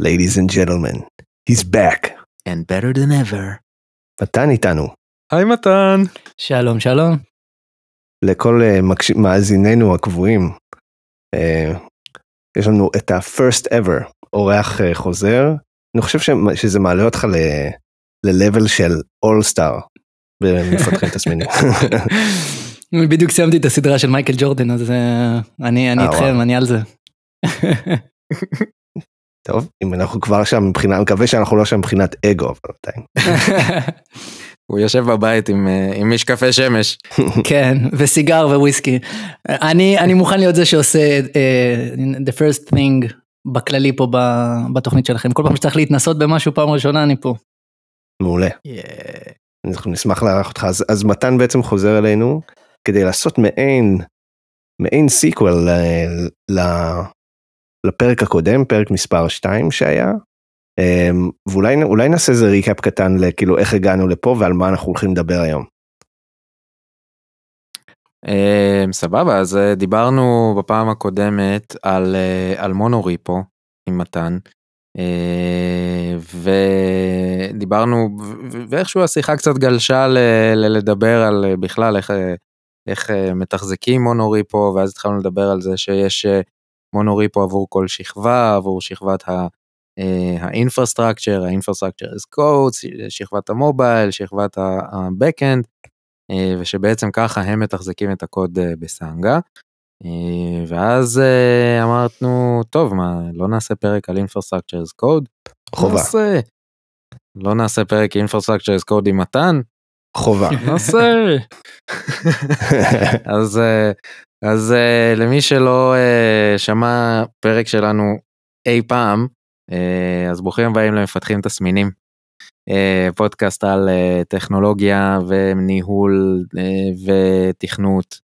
ladies and gentlemen, he's back. And better than ever. מתן איתנו. היי מתן. שלום שלום. לכל uh, מקש... מאזיננו הקבועים, uh, יש לנו את ה-first ever אורח uh, חוזר. אני חושב ש... שזה מעלה אותך ל... ל-level של all star במפתחים תסמינים. בדיוק סיימתי את הסדרה של מייקל ג'ורדן אז אני, אני איתכם, אני על זה. טוב, אם אנחנו כבר שם מבחינה, אני מקווה שאנחנו לא שם מבחינת אגו, אבל עדיין. הוא יושב בבית עם, עם משקפי שמש. כן, וסיגר וויסקי. אני, אני מוכן להיות זה שעושה uh, the first thing בכללי פה בתוכנית שלכם. כל פעם שצריך להתנסות במשהו פעם ראשונה אני פה. מעולה. Yeah. אנחנו נשמח לארח אותך. אז, אז מתן בעצם חוזר אלינו כדי לעשות מעין, מעין sequel ל, לפרק הקודם, פרק מספר 2 שהיה, אמ, ואולי נעשה איזה recap קטן לכאילו איך הגענו לפה ועל מה אנחנו הולכים לדבר היום. אמ, סבבה, אז אה, דיברנו בפעם הקודמת על, אה, על monorepo עם מתן, אה, ודיברנו, ואיכשהו השיחה קצת גלשה לדבר על בכלל איך, איך מתחזקים monorepo, ואז התחלנו לדבר על זה שיש monorepo עבור כל שכבה, עבור שכבת ה infrastructure, ה infrastructure as code, שכבת ה mobile, שכבת ה-Backend, ושבעצם ככה הם מתחזקים את הקוד אה, בסנגה. אה, ואז אה, אמרנו, טוב, מה, לא נעשה פרק על Infrastructure as Code? חובה. נעשה. לא נעשה פרק Infrastructure as Code עם מתן? חובה. נעשה. אז אז uh, למי שלא uh, שמע פרק שלנו אי פעם, uh, אז ברוכים הבאים למפתחים תסמינים. Uh, פודקאסט על uh, טכנולוגיה וניהול uh, ותכנות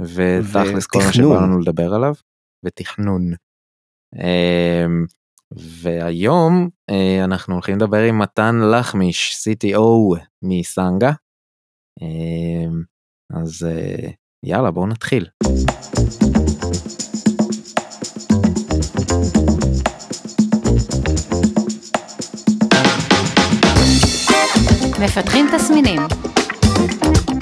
ותכלס כל מה שבא לנו לדבר עליו ותכנון. Uh, והיום uh, אנחנו הולכים לדבר עם מתן לחמיש CTO מסנגה. Uh, אז uh, יאללה בואו נתחיל. מפתחים תסמינים.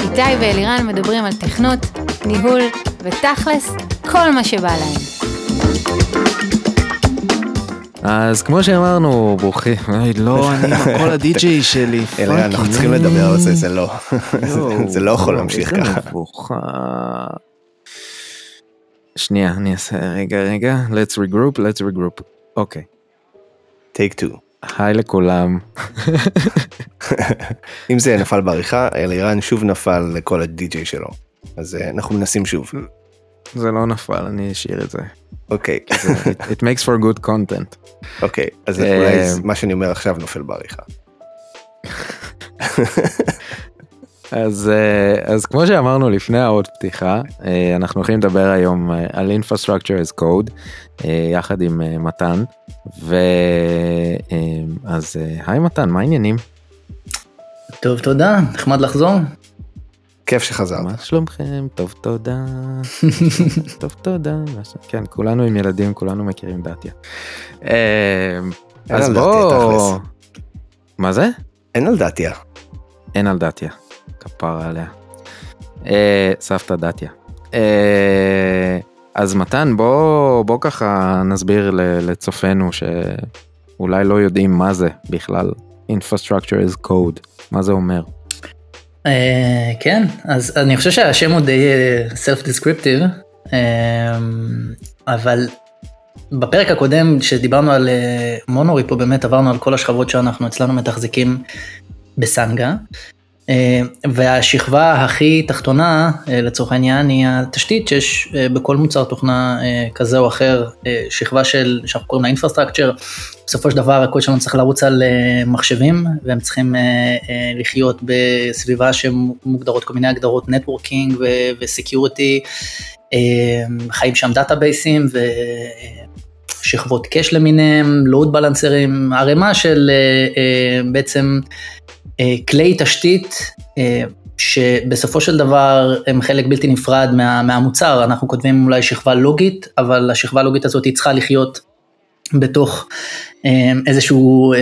איתי ואלירן מדברים על תכנות, ניהול ותכלס, כל מה שבא להם. אז כמו שאמרנו, ברוכים, לא, אני עם הקול הדי-ג'יי שלי, אלא אנחנו צריכים לדבר על זה, זה לא, זה לא יכול להמשיך ככה. שנייה, אני אעשה, רגע, רגע, let's regroup, let's regroup, אוקיי. take two. היי לכולם. אם זה נפל בעריכה, אלירן שוב נפל לכל הדי-ג'יי שלו, אז אה, אנחנו מנסים שוב. זה לא נפל, אני אשאיר את זה. אוקיי. it makes for good content. אוקיי, אז אולי אה, מה שאני אומר עכשיו נופל בעריכה. אז אה, אז כמו שאמרנו לפני העוד פתיחה אה, אנחנו הולכים לדבר היום על infrastructure as code יחד עם מתן ואז היי מתן מה העניינים? טוב תודה נחמד לחזור כיף שחזרת. מה שלומכם? טוב תודה. טוב תודה. כן, כולנו עם ילדים, כולנו מכירים דתיה. אה, אז בוא... מה זה? אין על דתיה. אין על דתיה. כפרה עליה. אה, סבתא דתיה. אה, אז מתן בוא בוא ככה נסביר לצופינו שאולי לא יודעים מה זה בכלל infrastructure as code מה זה אומר. אה, כן, אז אני חושב שהשם הוא די אה, דיסקריפטיב, אה, אבל בפרק הקודם שדיברנו על מונורי פה באמת עברנו על כל השכבות שאנחנו אצלנו מתחזקים בסנגה. אה, והשכבה הכי תחתונה אה, לצורך העניין היא התשתית שיש אה, בכל מוצר תוכנה כזה או אחר, שכבה של, שאנחנו קוראים לה infrastructure, בסופו של דבר הקוד שלנו צריך לרוץ על מחשבים והם צריכים לחיות בסביבה שמוגדרות כל מיני הגדרות networking ו security, חיים שם דאטאבייסים ושכבות cache למיניהם, load בלנסרים, ערימה של בעצם כלי תשתית אה, שבסופו של דבר הם חלק בלתי נפרד מה, מהמוצר, אנחנו כותבים אולי שכבה לוגית, אבל השכבה הלוגית הזאת היא צריכה לחיות בתוך איזשהו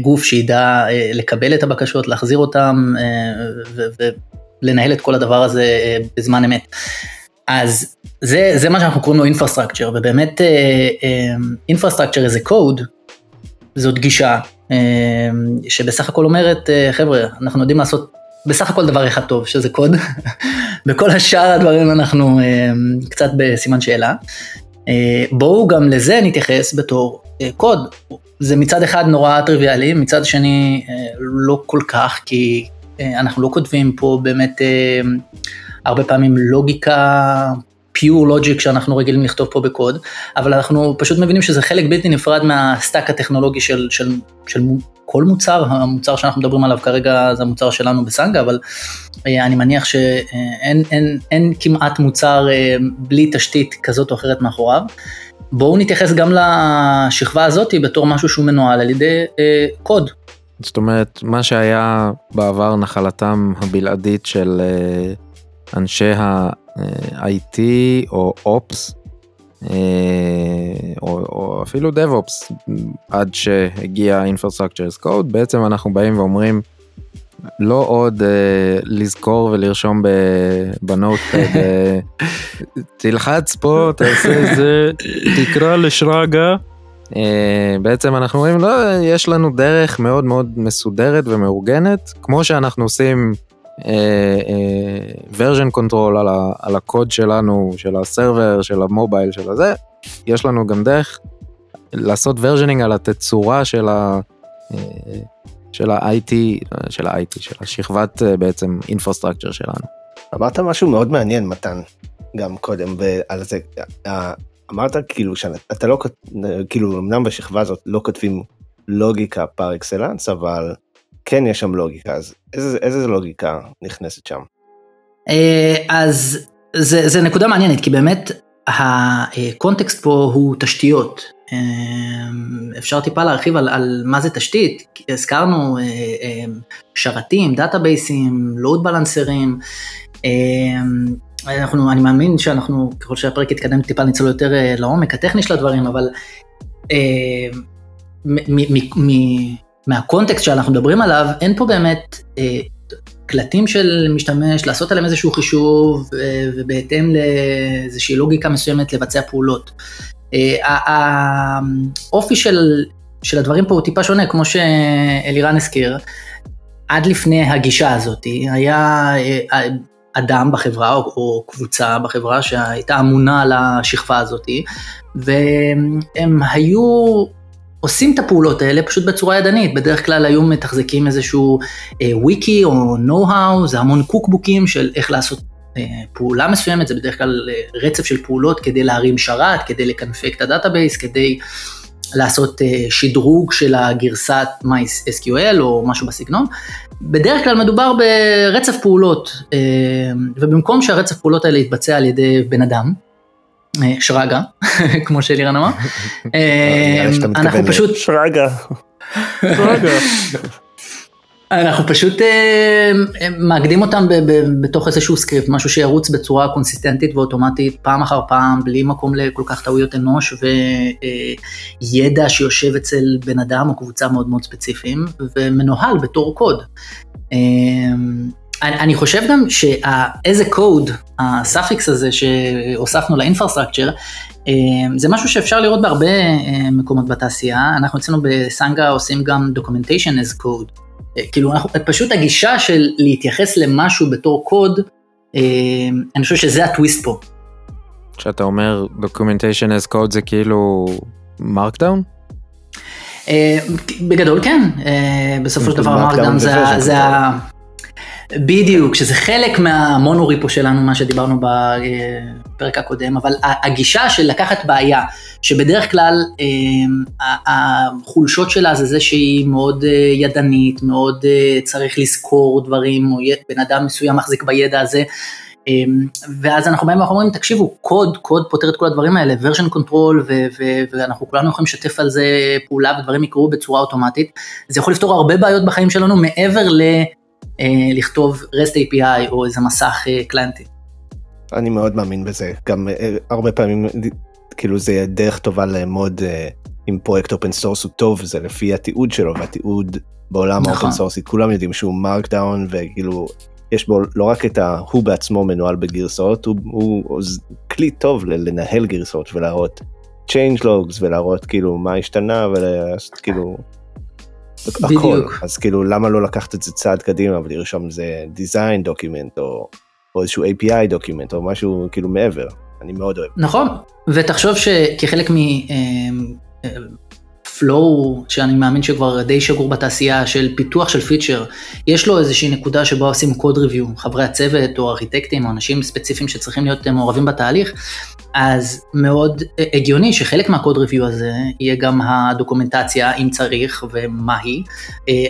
גוף שידע לקבל את הבקשות, להחזיר אותם ולנהל את כל הדבר הזה בזמן אמת. אז זה, זה מה שאנחנו קוראים לו infrastructure, ובאמת infrastructure as a code, זאת גישה שבסך הכל אומרת, חבר'ה, אנחנו יודעים לעשות בסך הכל דבר אחד טוב, שזה קוד. בכל השאר הדברים אנחנו קצת בסימן שאלה. בואו גם לזה נתייחס בתור קוד. זה מצד אחד נורא טריוויאלי, מצד שני לא כל כך, כי אנחנו לא כותבים פה באמת הרבה פעמים לוגיקה, pure logic שאנחנו רגילים לכתוב פה בקוד, אבל אנחנו פשוט מבינים שזה חלק בלתי נפרד מה stack הטכנולוגי של, של, של כל מוצר, המוצר שאנחנו מדברים עליו כרגע זה המוצר שלנו בסנגה, אבל אני מניח שאין אין, אין כמעט מוצר בלי תשתית כזאת או אחרת מאחוריו. בואו נתייחס גם לשכבה הזאת בתור משהו שהוא מנוהל על ידי אה, קוד. זאת אומרת, מה שהיה בעבר נחלתם הבלעדית של אה, אנשי ה-IT או Ops, אה, או, או אפילו DevOps, עד שהגיע Infrastructure as Code, בעצם אנחנו באים ואומרים, לא עוד uh, לזכור ולרשום בנוטפד, uh, תלחץ פה, תעשה זה, תקרא לשרגא. Uh, בעצם אנחנו אומרים, לא, יש לנו דרך מאוד מאוד מסודרת ומאורגנת, כמו שאנחנו עושים version control על, ה, על הקוד שלנו, של הסרבר, של המובייל, של הזה, יש לנו גם דרך לעשות versioning על התצורה של ה... של ה-IT, של ה-IT, של השכבת בעצם infrastructure שלנו. אמרת משהו מאוד מעניין מתן, גם קודם, על זה, אמרת כאילו שאתה לא, כאילו אמנם בשכבה הזאת לא כותבים לוגיקה פר אקסלנס, אבל כן יש שם לוגיקה, אז איזה, איזה לוגיקה נכנסת שם? אז זה, זה נקודה מעניינת, כי באמת הקונטקסט פה הוא תשתיות. אפשר טיפה להרחיב על, על מה זה תשתית, הזכרנו שרתים, דאטאבייסים, load בלנסרים, אנחנו, אני מאמין שאנחנו, ככל שהפרק יתקדם טיפה נצלול יותר לעומק הטכני של הדברים, אבל מהקונטקסט שאנחנו מדברים עליו, אין פה באמת אה, קלטים של משתמש, לעשות עליהם איזשהו חישוב, אה, ובהתאם לאיזושהי לוגיקה מסוימת לבצע פעולות. אה, האופי של, של הדברים פה הוא טיפה שונה, כמו שאלירן הזכיר. עד לפני הגישה הזאת היה אה, אדם בחברה או, או קבוצה בחברה שהייתה אמונה על השכבה הזאת, והם היו עושים את הפעולות האלה פשוט בצורה ידנית, בדרך כלל היו מתחזקים איזשהו אה, וויקי או נו-האו, זה המון קוקבוקים של איך לעשות אה, פעולה מסוימת, זה בדרך כלל אה, רצף של פעולות כדי להרים שרת, כדי לקנפק את ה database, כדי לעשות אה, שדרוג של הגרסת MySQL או משהו בסגנון. בדרך כלל מדובר ברצף פעולות, אה, ובמקום שהרצף פעולות האלה יתבצע על ידי בן אדם, שרגא, כמו שלירן אמר. אה, אנחנו פשוט... שרגא. אנחנו פשוט אה, מאגדים אותם בתוך איזשהו סקריפט, משהו שירוץ בצורה קונסיסטנטית ואוטומטית פעם אחר פעם, בלי מקום לכל כך טעויות אנוש וידע שיושב אצל בן אדם או קבוצה מאוד מאוד ספציפיים, ומנוהל בתור קוד. אני, אני חושב גם שה as code, ה suffix הזה שהוספנו ל infrastructure, אה, זה משהו שאפשר לראות בהרבה אה, מקומות בתעשייה, אנחנו אצלנו בסנגה עושים גם documentation as code, אה, כאילו אנחנו, פשוט הגישה של להתייחס למשהו בתור קוד, אני חושב שזה הטוויסט פה. כשאתה אומר documentation as code זה כאילו מרקדאון? בגדול כן, בסופו של דבר מרקדאון זה ה... בדיוק, שזה חלק מהמונוריפו שלנו, מה שדיברנו בפרק הקודם, אבל הגישה של לקחת בעיה, שבדרך כלל אה, החולשות שלה זה זה שהיא מאוד אה, ידנית, מאוד אה, צריך לזכור דברים, או בן אדם מסוים מחזיק בידע הזה, ואז אנחנו באים ואומרים, תקשיבו, קוד, קוד פותר את כל הדברים האלה, version control, ואנחנו כולנו יכולים לשתף על זה פעולה ודברים יקרו בצורה אוטומטית. זה יכול לפתור הרבה בעיות בחיים שלנו מעבר ל... אה, לכתוב REST API או איזה מסך אה, קליינטי. אני מאוד מאמין בזה, גם אה, הרבה פעמים כאילו זה דרך טובה לאמוד אם פרויקט open source הוא טוב זה לפי התיעוד שלו והתיעוד בעולם נכון. ה open source י כולם יודעים שהוא markdown וכאילו יש בו לא רק את ה... הוא בעצמו מנוהל בגרסאות הוא, הוא, הוא כלי טוב לנהל גרסאות ולהראות change logs ולהראות כאילו מה השתנה ולעשות כאילו הכל בדיוק. אז כאילו למה לא לקחת את זה צעד קדימה ולרשום זה design document או, או איזשהו API document או משהו כאילו מעבר אני מאוד אוהב. נכון, ותחשוב שכחלק מפלואו, שאני מאמין שכבר די שגור בתעשייה של פיתוח של פיצ'ר, יש לו איזושהי נקודה שבה עושים קוד ריוויו, חברי הצוות או ארכיטקטים או אנשים ספציפיים שצריכים להיות מעורבים בתהליך, אז מאוד הגיוני שחלק מהקוד ריוויו הזה יהיה גם הדוקומנטציה אם צריך ומה היא,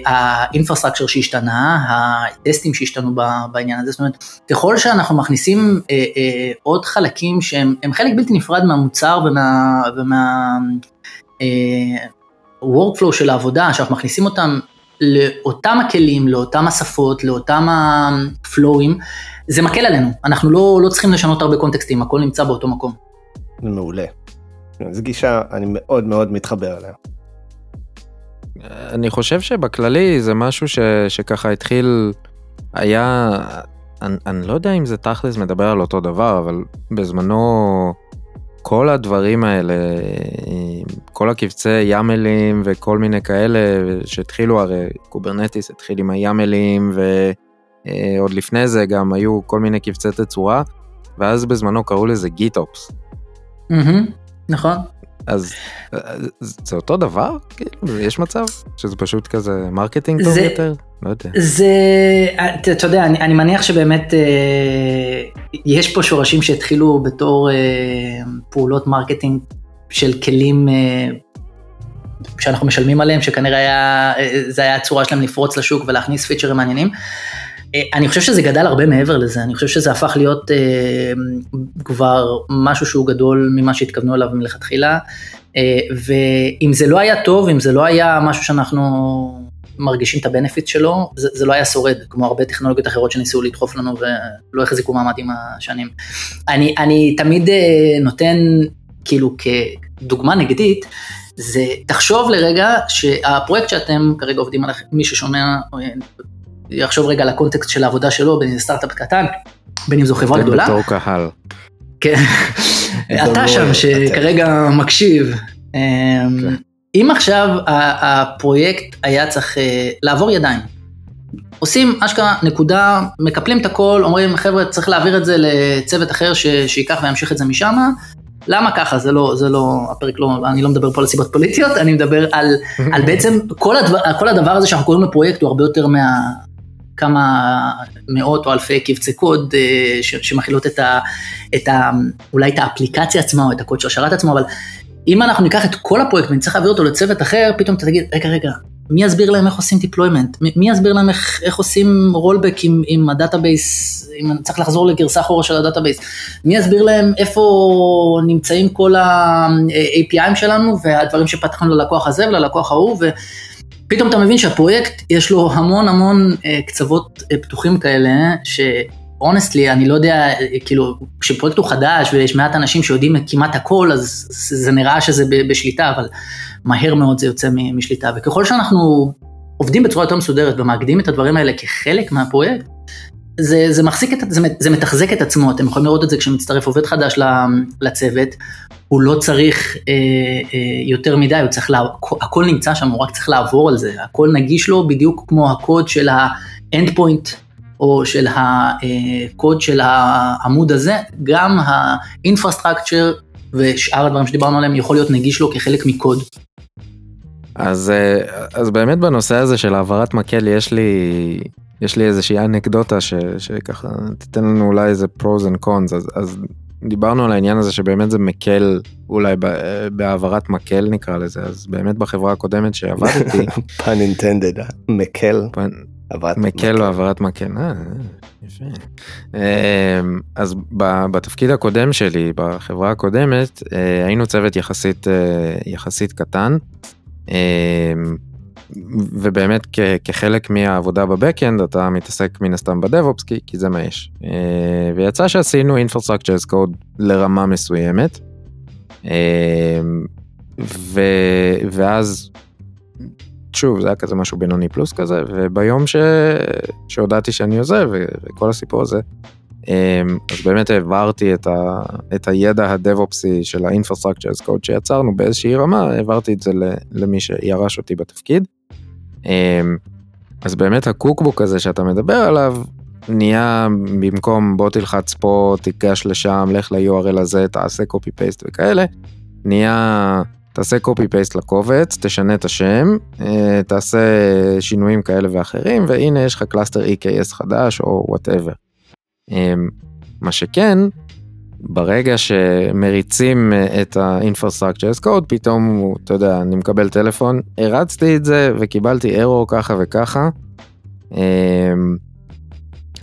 האינפרסטרקצ'ר שהשתנה, הטסטים שהשתנו בעניין הזה, זאת אומרת, ככל שאנחנו מכניסים אה, אה, עוד חלקים שהם הם חלק בלתי נפרד מהמוצר ומה... ומה אה, workflow של העבודה, שאנחנו מכניסים אותם לאותם הכלים, לאותם השפות, לאותם הפלואים, זה מקל עלינו, אנחנו לא, לא צריכים לשנות הרבה קונטקסטים, הכל נמצא באותו מקום. זה מעולה. זו גישה אני מאוד מאוד מתחבר אליה. אני חושב שבכללי זה משהו ש, שככה התחיל, היה, אני, אני לא יודע אם זה תכלס מדבר על אותו דבר, אבל בזמנו כל הדברים האלה, כל הקבצי ימלים וכל מיני כאלה שהתחילו, הרי Kubernetes התחיל עם הימלים ועוד לפני זה גם היו כל מיני קבצי תצורה, ואז בזמנו קראו לזה GitOps. Mm-hmm, נכון. אז זה אותו דבר? כאילו, יש מצב שזה פשוט כזה marketing טוב זה, יותר? לא יודע. זה, אתה, יודע, אני, אני מניח שבאמת אה, יש פה שורשים שהתחילו בתור אה, פעולות marketing של כלים אה, שאנחנו משלמים עליהם, שכנראה היה, אה, זה היה הצורה שלהם לפרוץ לשוק ולהכניס פיצ'רים מעניינים. אה, אני חושב שזה גדל הרבה מעבר לזה, אני חושב שזה הפך להיות אה, כבר משהו שהוא גדול ממה שהתכוונו אליו מלכתחילה, אה, ואם זה לא היה טוב, אם זה לא היה משהו שאנחנו מרגישים את הבנפיט שלו, זה, זה לא היה שורד, כמו הרבה טכנולוגיות אחרות שניסו לדחוף לנו ולא החזיקו מעמד עם השנים. אני, אני תמיד אה, נותן, כאילו כדוגמה נגדית, זה תחשוב לרגע שהפרויקט שאתם כרגע עובדים עליו, מי ששומע יחשוב רגע על הקונטקסט של העבודה שלו, בין אם זה סטארט-אפ קטן, בין אם זו חברה גדולה. בתור קהל. כן, אתה שם שכרגע מקשיב. אם עכשיו הפרויקט היה צריך לעבור ידיים, עושים אשכרה נקודה, מקפלים את הכל, אומרים חבר'ה צריך להעביר את זה לצוות אחר שייקח וימשיך את זה משם, למה ככה? זה לא, זה לא, הפרק לא, אני לא מדבר פה על סיבות פוליטיות, אני מדבר על, על בעצם כל הדבר, כל הדבר הזה שאנחנו קוראים לפרויקט הוא הרבה יותר מה... כמה מאות או אלפי קבצי קוד שמכילות את ה, את ה... אולי את האפליקציה עצמה או את הקוד של השרת עצמו, אבל אם אנחנו ניקח את כל הפרויקט ונצטרך להעביר אותו לצוות אחר, פתאום אתה תגיד, רגע, רגע, מי יסביר להם איך עושים deployment? מי יסביר להם איך, איך עושים rollback עם, עם ה database, אם אני צריך לחזור לגרסה אחורה של ה database? מי יסביר להם איפה נמצאים כל ה-API'ים שלנו והדברים שפתחנו ללקוח הזה וללקוח ההוא, ופתאום אתה מבין שהפרויקט יש לו המון המון קצוות פתוחים כאלה, ש... אונסטלי, אני לא יודע, כאילו, כשפרויקט הוא חדש ויש מעט אנשים שיודעים כמעט הכל, אז זה נראה שזה בשליטה, אבל מהר מאוד זה יוצא משליטה. וככל שאנחנו עובדים בצורה יותר מסודרת ומאגדים את הדברים האלה כחלק מהפרויקט, זה, זה מחזיק את, זה, זה מתחזק את עצמו, אתם יכולים לראות את זה כשמצטרף עובד חדש לצוות, הוא לא צריך אה, אה, יותר מדי, הוא צריך, לה, הכל נמצא שם, הוא רק צריך לעבור על זה, הכל נגיש לו בדיוק כמו הקוד של ה-end point או של הקוד של העמוד הזה, גם האינפרסטרקצ'ר ושאר הדברים שדיברנו עליהם יכול להיות נגיש לו כחלק מקוד. אז, אז באמת בנושא הזה של העברת מקל יש לי, יש לי איזושהי אנקדוטה ש, שככה תיתן לנו אולי איזה pros and cons, אז, אז דיברנו על העניין הזה שבאמת זה מקל אולי בהעברת מקל נקרא לזה, אז באמת בחברה הקודמת שעבדתי. פן אינטנדד, מקל. מקל או העברת מקל, אה, יפה. אז בתפקיד הקודם שלי, בחברה הקודמת, היינו צוות יחסית, יחסית קטן, ובאמת כחלק מהעבודה ב backend אתה מתעסק מן הסתם ב DevOps כי, כי זה מה יש. ויצא שעשינו Infrastructure as Code לרמה מסוימת. ו, ואז, שוב, זה היה כזה משהו בינוני פלוס כזה, וביום ש, שהודעתי שאני עוזב, וכל הסיפור הזה, אמ, אז באמת העברתי את, ה, את הידע הדב-אופסי של ה-infrastructure as code שיצרנו באיזושהי רמה, העברתי את זה למי שירש אותי בתפקיד. אמ, אז באמת ה cookbook הזה שאתה מדבר עליו, נהיה במקום בוא תלחץ פה, תיגש לשם, לך ל-URL הזה, תעשה copy paste וכאלה, נהיה תעשה copy paste לקובץ, תשנה את השם, אה, תעשה שינויים כאלה ואחרים, והנה יש לך cluster EKS חדש או whatever. אמ, מה שכן, ברגע שמריצים אה, את ה-infrastructure as code, פתאום, אתה יודע, אני מקבל טלפון, הרצתי את זה וקיבלתי error ככה וככה.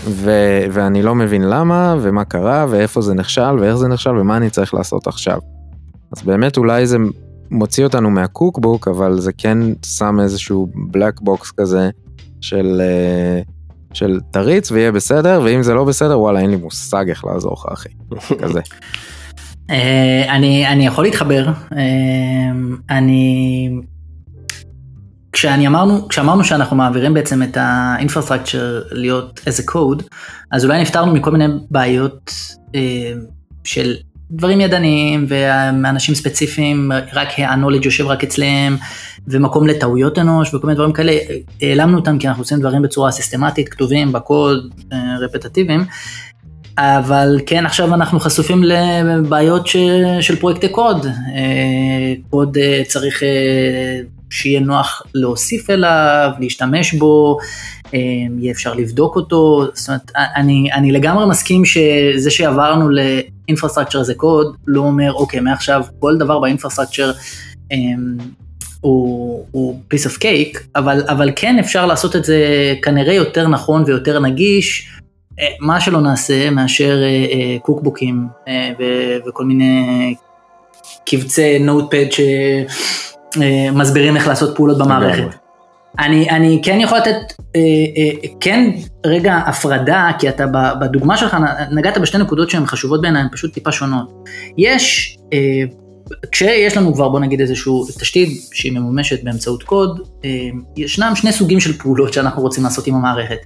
ו- ואני לא מבין למה ומה קרה ואיפה זה נכשל ואיך זה נכשל ומה אני צריך לעשות עכשיו. אז באמת אולי זה מוציא אותנו מהקוקבוק אבל זה כן שם איזשהו black box כזה של uh, של תריץ ויהיה בסדר, ואם זה לא בסדר, וואלה, אין לי מושג איך לעזור לך, אחי. כזה. אה, אני, אני יכול להתחבר. אה, אני... כשאני אמרנו, כשאמרנו שאנחנו מעבירים בעצם את האינפרסטרקצ'ר להיות איזה קוד, אז אולי נפטרנו מכל מיני בעיות אה, של דברים ידניים ואנשים ספציפיים, רק ה-knowledge יושב רק אצלם, ומקום לטעויות אנוש וכל מיני דברים כאלה, העלמנו אותם כי אנחנו עושים דברים בצורה סיסטמטית, כתובים בקוד, אה, רפטטיביים, אבל כן עכשיו אנחנו חשופים לבעיות ש, של פרויקטי קוד, אה, קוד אה, צריך שיהיה נוח להוסיף אליו, להשתמש בו, יהיה אפשר לבדוק אותו, זאת אומרת, אני, אני לגמרי מסכים שזה שעברנו לאינפרסטרקצ'ר זה קוד, לא אומר, אוקיי, מעכשיו כל דבר באינפרסטרקצ'ר הוא, הוא piece of cake, אבל, אבל כן אפשר לעשות את זה כנראה יותר נכון ויותר נגיש, אה, מה שלא נעשה מאשר קוקבוקים אה, אה, וכל מיני קבצי נוטפד שמסבירים איך לעשות פעולות במערכת. אני, אני כן יכול לתת, כן רגע הפרדה, כי אתה בדוגמה שלך נגעת בשתי נקודות שהן חשובות בעיניי, הן פשוט טיפה שונות. יש כשיש לנו כבר בוא נגיד איזושהי תשתית שהיא ממומשת באמצעות קוד, אה, ישנם שני סוגים של פעולות שאנחנו רוצים לעשות עם המערכת.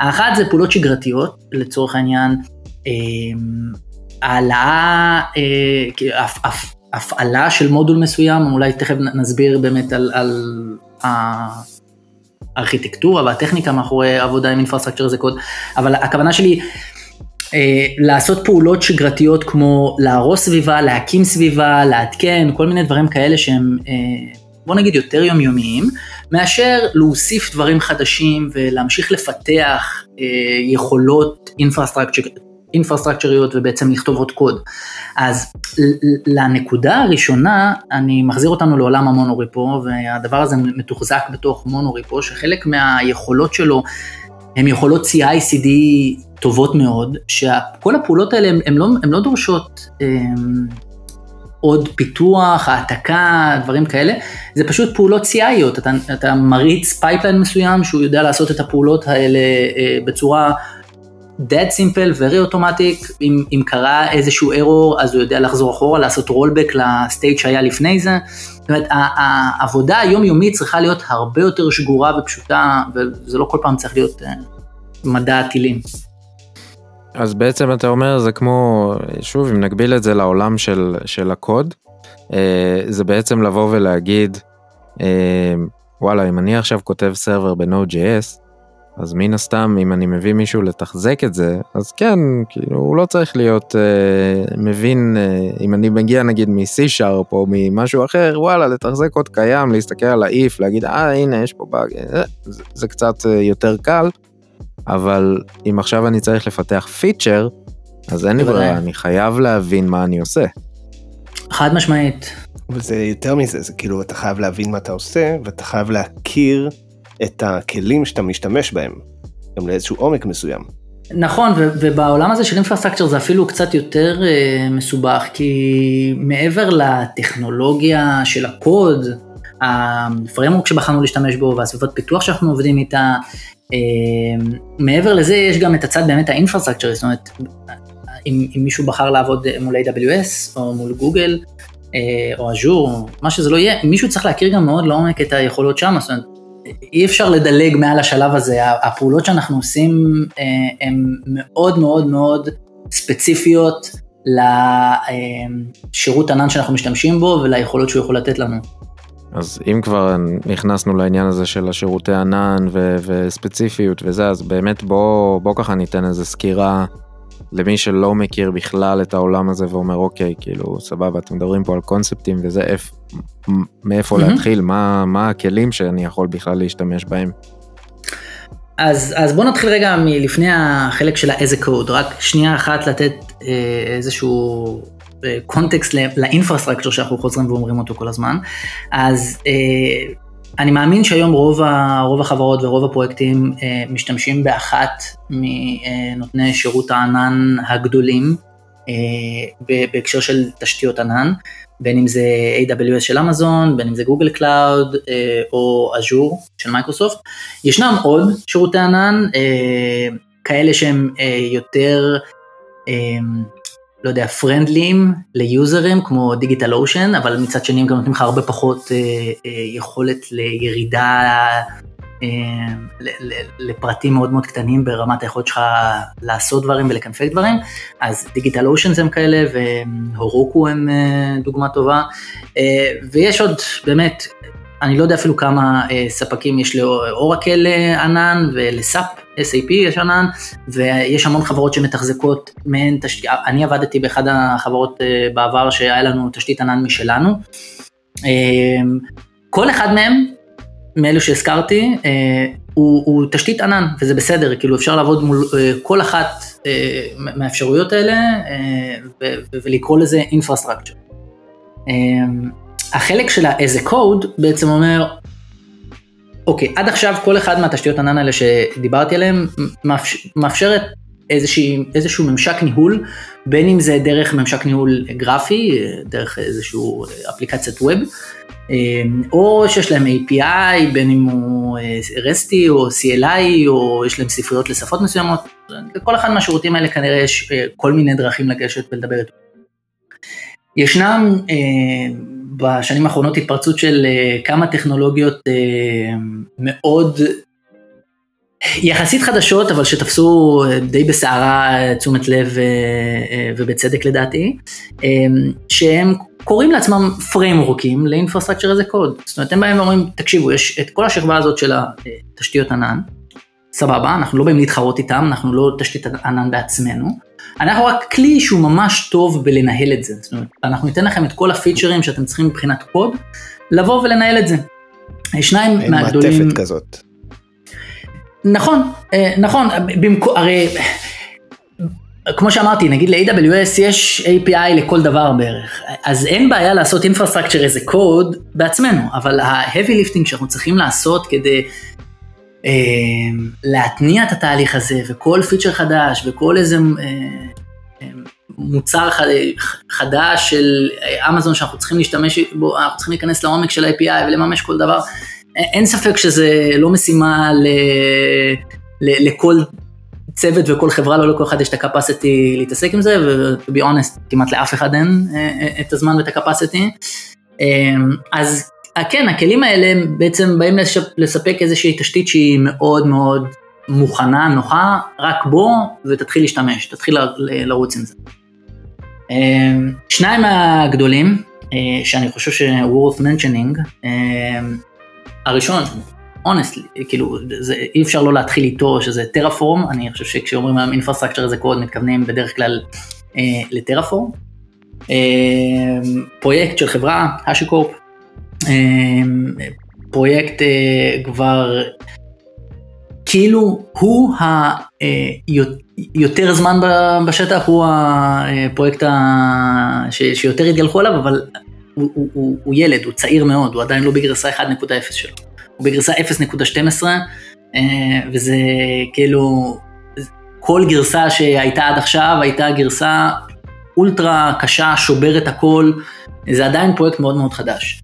האחת זה פעולות שגרתיות, לצורך העניין אה, העלאה, אה, הפעלה של מודול מסוים, אולי תכף נסביר באמת על, על הארכיטקטורה והטכניקה מאחורי עבודה עם אינפרסטרקצ'ר זה קוד, אבל הכוונה שלי אה, לעשות פעולות שגרתיות כמו להרוס סביבה, להקים סביבה, לעדכן, כל מיני דברים כאלה שהם אה, בוא נגיד יותר יומיומיים, מאשר להוסיף דברים חדשים ולהמשיך לפתח אה, יכולות אינפרסטרקצ'ריות ובעצם לכתוב עוד קוד. אז לנקודה הראשונה, אני מחזיר אותנו לעולם ה monorepo, והדבר הזה מתוחזק בתוך monorepo, שחלק מהיכולות שלו הן יכולות CI/CD טובות מאוד, שכל הפעולות האלה הן לא, לא דורשות הם, אמ, עוד פיתוח, העתקה, דברים כאלה, זה פשוט פעולות CIיות, אתה, אתה מריץ pipeline מסוים שהוא יודע לעשות את הפעולות האלה אה, בצורה dead simple, very automatic, אם, אם קרה איזשהו error אז הוא יודע לחזור אחורה, לעשות rollback לסטייט שהיה לפני זה. זאת אומרת, העבודה היומיומית צריכה להיות הרבה יותר שגורה ופשוטה, וזה לא כל פעם צריך להיות uh, מדע הטילים. אז בעצם אתה אומר זה כמו, שוב אם נגביל את זה לעולם של, של הקוד, אה, זה בעצם לבוא ולהגיד, אה, וואלה אם אני עכשיו כותב סרבר ב-Node.js, אז מן הסתם אם אני מביא מישהו לתחזק את זה, אז כן, כאילו הוא לא צריך להיות אה, מבין, אה, אם אני מגיע נגיד מ-C-Sharp או ממשהו אחר, וואלה לתחזק קוד קיים, להסתכל על ה-if, להגיד אה הנה יש פה באג, אה, זה, זה קצת אה, יותר קל. אבל אם עכשיו אני צריך לפתח פיצ'ר, אז אין לי ברירה, אני חייב להבין מה אני עושה. חד משמעית. וזה יותר מזה, זה כאילו אתה חייב להבין מה אתה עושה, ואתה חייב להכיר את הכלים שאתה משתמש בהם, גם לאיזשהו עומק מסוים. נכון, ובעולם הזה של infrastructure זה אפילו קצת יותר uh, מסובך, כי מעבר לטכנולוגיה של הקוד, ה framework שבחרנו להשתמש בו והסביבות פיתוח שאנחנו עובדים איתה, אמ, מעבר לזה יש גם את הצד באמת ה infrastructure, זאת אומרת, אם, אם מישהו בחר לעבוד מול AWS או מול גוגל, או אג'ור, מה שזה לא יהיה, מישהו צריך להכיר גם מאוד לעומק את היכולות שם, זאת אומרת, אי אפשר לדלג מעל השלב הזה, הפעולות שאנחנו עושים הן מאוד מאוד מאוד ספציפיות לשירות ענן שאנחנו משתמשים בו וליכולות שהוא יכול לתת לנו. אז אם כבר נכנסנו לעניין הזה של השירותי ענן ו- וספציפיות וזה, אז באמת בוא, בוא ככה ניתן איזה סקירה למי שלא מכיר בכלל את העולם הזה ואומר אוקיי, כאילו סבבה, אתם מדברים פה על קונספטים וזה, איפ, מאיפה mm-hmm. להתחיל, מה, מה הכלים שאני יכול בכלל להשתמש בהם. אז, אז בוא נתחיל רגע מלפני החלק של האיזה קוד, רק שנייה אחת לתת אה, איזשהו קונטקסט לאינפרסטרקצ'ר שאנחנו חוזרים ואומרים אותו כל הזמן. אז אה, אני מאמין שהיום רוב, ה, רוב החברות ורוב הפרויקטים אה, משתמשים באחת מנותני שירות הענן הגדולים אה, בהקשר של תשתיות ענן, בין אם זה AWS של אמזון, בין אם זה Google Cloud או אג'ור של מייקרוסופט. ישנם עוד שירותי ענן, כאלה שהם יותר לא יודע, פרנדליים ליוזרים כמו DigitalOcean, אבל מצד שני הם גם נותנים לך הרבה פחות אה, אה, יכולת לירידה אה, לפרטים מאוד מאוד קטנים ברמת היכולת שלך לעשות דברים ולקנפק דברים, אז דיגיטל אושן הם כאלה והורוקו הם אה, דוגמה טובה, אה, ויש עוד באמת אני לא יודע אפילו כמה אה, ספקים יש לאורקל אה, ענן ולסאפ, SAP יש ענן, ויש המון חברות שמתחזקות מעין תשתית, אני עבדתי באחד החברות אה, בעבר שהיה לנו תשתית ענן משלנו. אה, כל אחד מהם, מאלו שהזכרתי, אה, הוא, הוא תשתית ענן, וזה בסדר, כאילו אפשר לעבוד מול אה, כל אחת אה, מהאפשרויות האלה, אה, ולקרוא לזה infrastructure. אה, החלק של ה-as a code בעצם אומר, אוקיי, עד עכשיו כל אחד מהתשתיות ענן האלה שדיברתי עליהן מאפשר, מאפשרת איזושהי, איזשהו ממשק ניהול, בין אם זה דרך ממשק ניהול גרפי, דרך איזשהו אפליקציית ווב, או שיש להם API, בין אם הוא RESTי או CLI, או יש להם ספריות לשפות מסוימות, לכל אחד מהשירותים האלה כנראה יש כל מיני דרכים לגשת ולדבר איתו. ישנם בשנים האחרונות התפרצות של אה, כמה טכנולוגיות אה, מאוד יחסית חדשות, אבל שתפסו אה, די בסערה תשומת לב ובצדק לדעתי, שהם קוראים לעצמם פריימורקים לאינפרסטרקצ'ר איזה קוד. זאת אומרת, הם באים ואומרים, תקשיבו, יש את כל השכבה הזאת של התשתיות ענן, סבבה, אנחנו לא באים להתחרות איתם, אנחנו לא תשתית ענן בעצמנו, אנחנו רק כלי שהוא ממש טוב בלנהל את זה. זאת אומרת, אנחנו ניתן לכם את כל הפיצ'רים שאתם צריכים מבחינת קוד, לבוא ולנהל את זה. שניים אין מהגדולים... אין מעטפת כזאת. נכון, אה, נכון, במקום, הרי כמו שאמרתי, נגיד ל-AWS יש API לכל דבר בערך, אז אין בעיה לעשות infrastructure איזה קוד בעצמנו, אבל ה-heavy lifting שאנחנו צריכים לעשות כדי להתניע את התהליך הזה, וכל פיצ'ר חדש, וכל איזה אה, אה, מוצר חדש של אמזון שאנחנו צריכים להשתמש בו, אנחנו צריכים להיכנס לעומק של ה-API ולממש כל דבר, אין ספק שזה לא משימה ל, ל, לכל צוות וכל חברה, לא לכל אחד יש את ה-capacity להתעסק עם זה, ו-to be honest, כמעט לאף אחד אין את הזמן ואת. אמ, אז כן, הכלים האלה בעצם באים לספק איזושהי תשתית שהיא מאוד מאוד מוכנה, נוחה, רק בוא ותתחיל להשתמש, תתחיל לרוץ עם זה. אה, שניים הגדולים, אה, שאני חושב ש-worth mentioning, הראשון, honestly, כאילו, זה, אי אפשר לא להתחיל איתו שזה טרפורם, אני חושב שכשאומרים היום infrastructure זה קוד, מתכוונים בדרך כלל לטרפורם. פרויקט של חברה, השיקורפ, פרויקט אה, כבר כאילו הוא היותר אה, זמן בשטח, הוא הפרויקט שיותר התגלחו עליו, אבל הוא, הוא, הוא, הוא ילד, הוא צעיר מאוד, הוא עדיין לא בגרסה 1.0 שלו, הוא בגרסה 0.12, אה, וזה כאילו, כל גרסה שהייתה עד עכשיו הייתה גרסה אולטרה קשה, שוברת הכל, זה עדיין פרויקט מאוד מאוד חדש.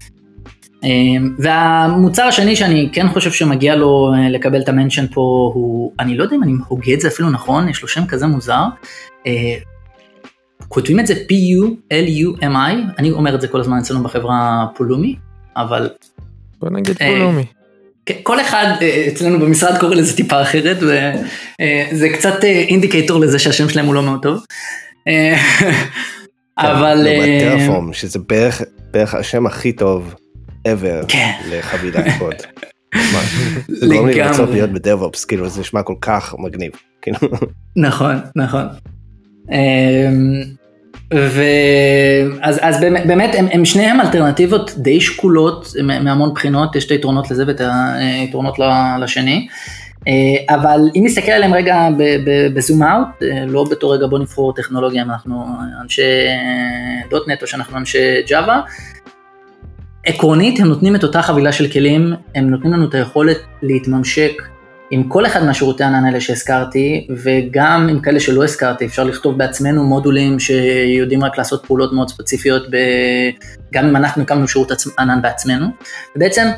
אמ, והמוצר השני שאני כן חושב שמגיע לו אה, לקבל את המנשן פה הוא, אני לא יודע אם אני הוגה את זה אפילו נכון, יש לו שם כזה מוזר, כותבים את זה P-U-L-U-M-I, אני אומר את זה כל הזמן אצלנו בחברה פולומי, אבל בוא נגיד אה, פולומי. כן, כל אחד אה, אצלנו במשרד קורא לזה טיפה אחרת, וזה קצת אה, אינדיקטור לזה שהשם שלהם הוא לא מאוד טוב. אה, אבל... לעומת אה, טרפורם, שזה בערך השם הכי טוב ever כן. לחבילת קוד. גורם לי. לרצות להיות בדב-אופס, כאילו זה נשמע כל כך מגניב. כאילו, נכון, נכון. אמ, ואז אז באמת, באמת הם, הם שניהם אלטרנטיבות די שקולות מהמון בחינות, יש את היתרונות לזה ואת היתרונות לשני. אה, אבל אם נסתכל עליהם רגע בזום אאוט, לא בתור רגע בוא נבחור טכנולוגיה, אם אנחנו אנשי דוטנט או שאנחנו אנשי ג'אווה, עקרונית הם נותנים את אותה חבילה של כלים, הם נותנים לנו את היכולת להתממשק עם כל אחד מהשירותי הענן האלה שהזכרתי, וגם עם כאלה שלא הזכרתי, אפשר לכתוב בעצמנו מודולים שיודעים רק לעשות פעולות מאוד ספציפיות, ב... גם אם אנחנו הקמנו שירות ענן בעצמנו, ובעצם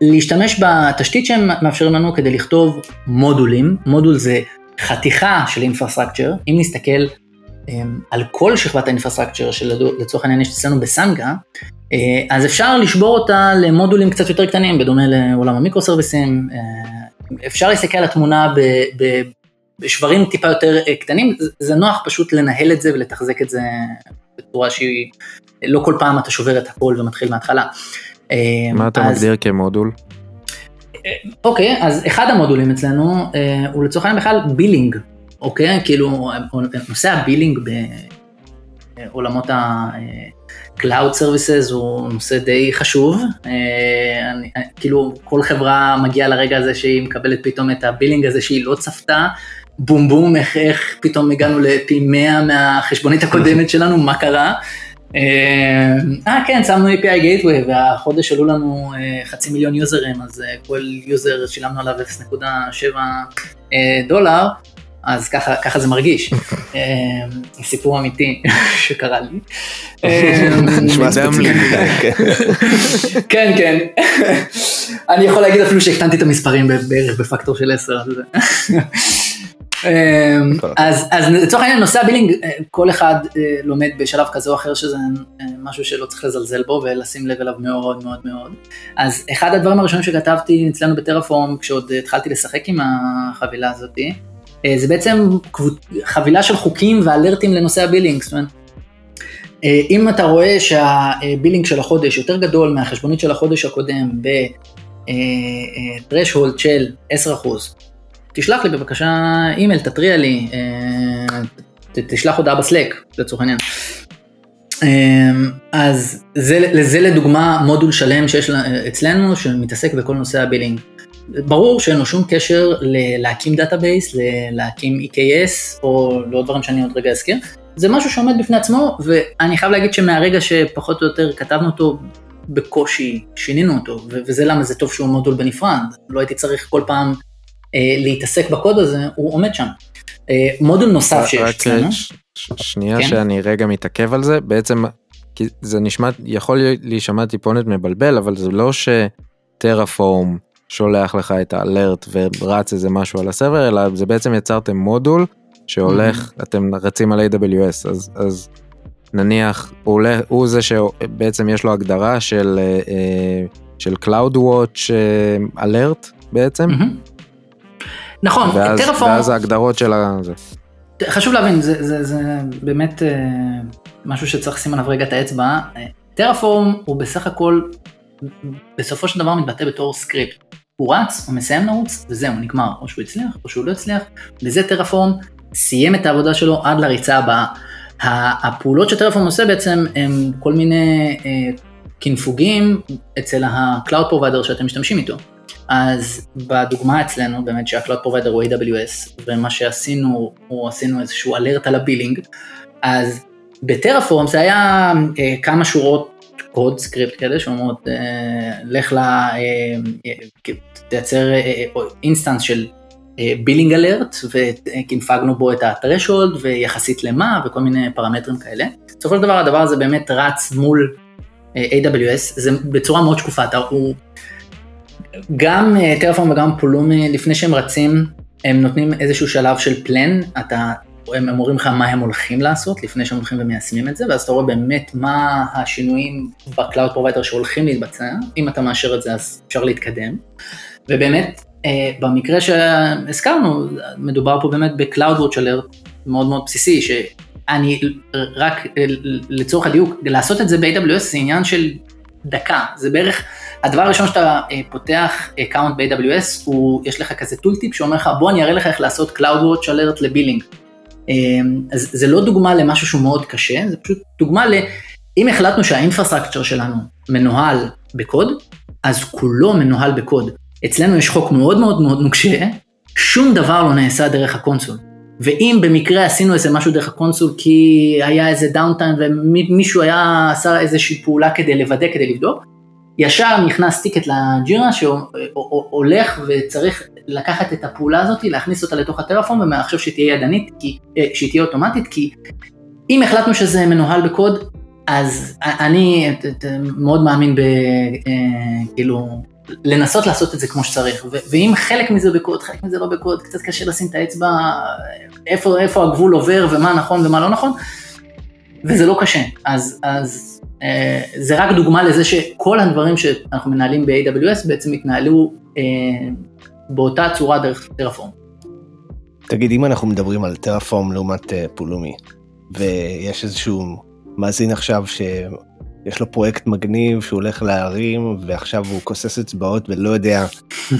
להשתמש בתשתית שהם מאפשרים לנו כדי לכתוב מודולים, מודול זה חתיכה של infrastructure, אם נסתכל על כל שכבת ה infrastructure שלצורך העניין יש אצלנו בסנגה, אה, אז אפשר לשבור אותה למודולים קצת יותר קטנים, בדומה לעולם המיקרו סרוויסים, אה, אפשר להסתכל על התמונה ב, ב, בשברים טיפה יותר אה, קטנים, זה- נוח פשוט לנהל את זה ולתחזק את זה בצורה שהיא, לא כל פעם אתה שובר את הכל ומתחיל מההתחלה. מה אתה אז- מגדיר כמודול? אוקיי, אז אחד המודולים אצלנו הוא לצורך העניין בכלל billing, אוקיי? כאילו, נושא ה billing בעולמות ה-Cloud Services הוא נושא די חשוב. אה, אני, אה, כאילו, כל חברה מגיעה לרגע הזה שהיא מקבלת פתאום את ה billing הזה שהיא לא צפתה. בום בום, איך, איך פתאום הגענו לפי 100 מהחשבונית הקודמת שלנו, מה קרה? אה, אה, כן, שמנו API Gateway והחודש עלו לנו חצי מיליון יוזרים, אז כל יוזר שילמנו עליו 0.7 אה, דולר, אז ככה, ככה זה מרגיש. אה, סיפור אמיתי שקרה לי. נשמע לי. ספציפי. כן. כן. אני יכול להגיד אפילו שהקטנתי את המספרים בערך בפקטור של 10. אז זה- אמ, אז לצורך העניין נושא ה billing, אה, כל אחד אה, לומד בשלב כזה או אחר שזה אה, משהו שלא צריך לזלזל בו ולשים לב אליו מאוד מאוד מאוד. אז אחד הדברים הראשונים שכתבתי אצלנו ב Terraform, כשעוד התחלתי לשחק עם החבילה הזאתי, זה בעצם חבילה של חוקים ואלרטים לנושא ה billing. זאת אומרת, אה, אם אתה רואה שה billing של החודש יותר גדול מהחשבונית של החודש הקודם ב-threshold של 10%, תשלח לי בבקשה אימייל, תתריע לי, אה, תשלח הודעה ב Slack, לצורך העניין. אה, אז זה, זה לדוגמה מודול שלם שיש אצלנו שמתעסק בכל נושא ה billing. ברור שאין לו שום קשר להקים database, להקים EKS או לעוד דברים שאני עוד רגע אזכיר. זה משהו שעומד בפני עצמו, ואני חייב להגיד שמהרגע שפחות או יותר כתבנו אותו, בקושי שינינו אותו, וזה למה זה טוב שהוא מודול בנפרד. לא הייתי צריך כל פעם אה, להתעסק בקוד הזה, הוא עומד שם. אה, מודול נוסף שיש רק אצלנו. ש- ש- שנייה כן. שאני רגע מתעכב על זה, בעצם כי זה נשמע, יכול להישמע טיפונת מבלבל, אבל זה לא שטרפורם שולח לך את האלרט ורץ איזה משהו על הסרבר, אלא זה בעצם יצרתם מודול שהולך, אתם רצים על AWS, אז, אז נניח הוא, הולך, הוא זה שבעצם יש לו הגדרה של, אה, אה, של CloudWatch אה, alert בעצם, מהמם. נכון, ואז, טרפורם, ואז ההגדרות של ה... זה. חשוב להבין, זה, זה, זה באמת אה, משהו שצריך לשים עליו רגע את האצבע. אה, טרפורם הוא בסך הכל, בסופו של דבר מתבטא בתור סקריפט. הוא רץ, הוא מסיים לרוץ, וזהו, נגמר. או שהוא הצליח, או שהוא לא הצליח. וזה Terraform סיים את העבודה שלו עד לריצה הבאה. הפעולות ש Terraform עושה בעצם הם כל מיני אה, קינפוגים אצל ה-Cloud Provider שאתם משתמשים איתו. אז בדוגמה אצלנו, באמת שה-Cloud Provider הוא AWS, ומה שעשינו, הוא עשינו איזשהו alert על ה billing, אז ב Terraform זה היה אה, כמה שורות קוד סקריפט כאלה שאומרות, אה, לך ל... אה, אה, תייצר instance של billing alert, וקנפגנו בו את ה-threshold ויחסית למה וכל מיני פרמטרים כאלה. בסופו של דבר הדבר הזה באמת רץ מול AWS, זה בצורה מאוד שקופה, אתה, הוא, גם טרפורם וגם פולומי, לפני שהם רצים, הם נותנים איזשהו שלב של plan, אתה הם אומרים לך מה הם הולכים לעשות לפני שהם הולכים ומיישמים את זה, ואז אתה רואה באמת מה השינויים ב cloud provider שהולכים להתבצע, אם אתה מאשר את זה אז אפשר להתקדם. ובאמת, אה, במקרה שהזכרנו, מדובר פה באמת ב Watch Alert מאוד מאוד בסיסי, שאני רק לצורך הדיוק, לעשות את זה ב-AWS זה עניין של דקה, זה בערך, הדבר הראשון שאתה אה, פותח account ב-AWS, הוא, יש לך כזה tooltip שאומר לך בוא אני אראה לך איך לעשות Cloud Watch Alert ל billing. אה, אז זה לא דוגמה למשהו שהוא מאוד קשה, זה פשוט דוגמה ל... אם החלטנו שה infrastructure שלנו מנוהל בקוד, אז כולו מנוהל בקוד. אצלנו יש חוק מאוד מאוד מאוד נוקשה, שום דבר לא נעשה דרך ה console. ואם במקרה עשינו איזה משהו דרך ה console כי היה איזה downtime ומישהו היה עשה איזושהי פעולה כדי לוודא, כדי לבדוק, ישר נכנס ticket לג'ירה שהולך וצריך לקחת את הפעולה הזאת, להכניס אותה לתוך הטרפורם ומעכשיו שהיא תהיה ידנית, כי, אה, שהיא תהיה אוטומטית, כי אם החלטנו שזה מנוהל בקוד, אז אני מאוד מאמין ב... אה, כאילו לנסות לעשות את זה כמו שצריך, ואם חלק מזה בקוד, חלק מזה לא בקוד, קצת קשה לשים את האצבע, איפה, איפה הגבול עובר ומה נכון ומה לא נכון, וזה לא קשה, אז, אז אה, זה רק דוגמה לזה שכל הדברים שאנחנו מנהלים ב-AWS בעצם התנהלו אה, באותה צורה דרך טרפורם. תגיד, אם אנחנו מדברים על טרפורם לעומת אה, פולומי, ויש איזשהו מאזין עכשיו ש... יש לו פרויקט מגניב שהוא הולך להרים ועכשיו הוא כוסס אצבעות ולא יודע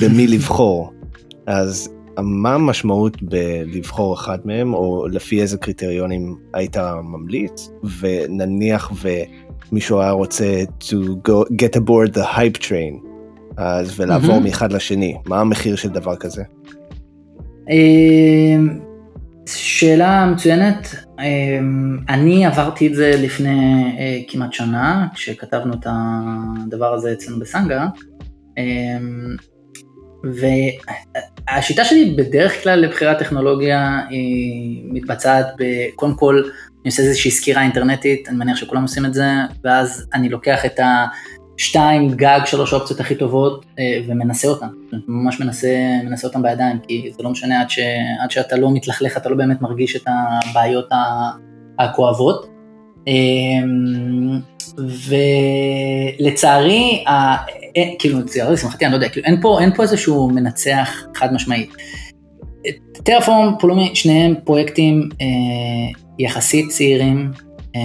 במי לבחור. אז מה המשמעות בלבחור אחד מהם או לפי איזה קריטריונים היית ממליץ ונניח ומישהו היה רוצה to go get aboard the hype train אז ולעבור mm-hmm. מאחד לשני מה המחיר של דבר כזה. אמ, שאלה מצוינת, אמ, אני עברתי את זה לפני אה, כמעט שנה, כשכתבנו את הדבר הזה אצלנו בסנגה, אמ, והשיטה שלי בדרך כלל לבחירת טכנולוגיה היא מתבצעת, קודם כל אני עושה איזושהי סקירה אינטרנטית, אני מניח שכולם עושים את זה, ואז אני לוקח את ה... שתיים, גג שלוש אופציות הכי טובות אה, ומנסה אותן, ממש מנסה, מנסה אותן בידיים, כי זה לא משנה עד, ש, עד שאתה לא מתלכלך, אתה לא באמת מרגיש את הבעיות הכואבות. אמ, ולצערי, ה... אה, כאילו, לצערי, לשמחתי, אני לא יודע, כאילו, אין פה, אין פה איזשהו מנצח חד משמעי. טרפורם, פולומי, שניהם פרויקטים אה, יחסית צעירים, אה,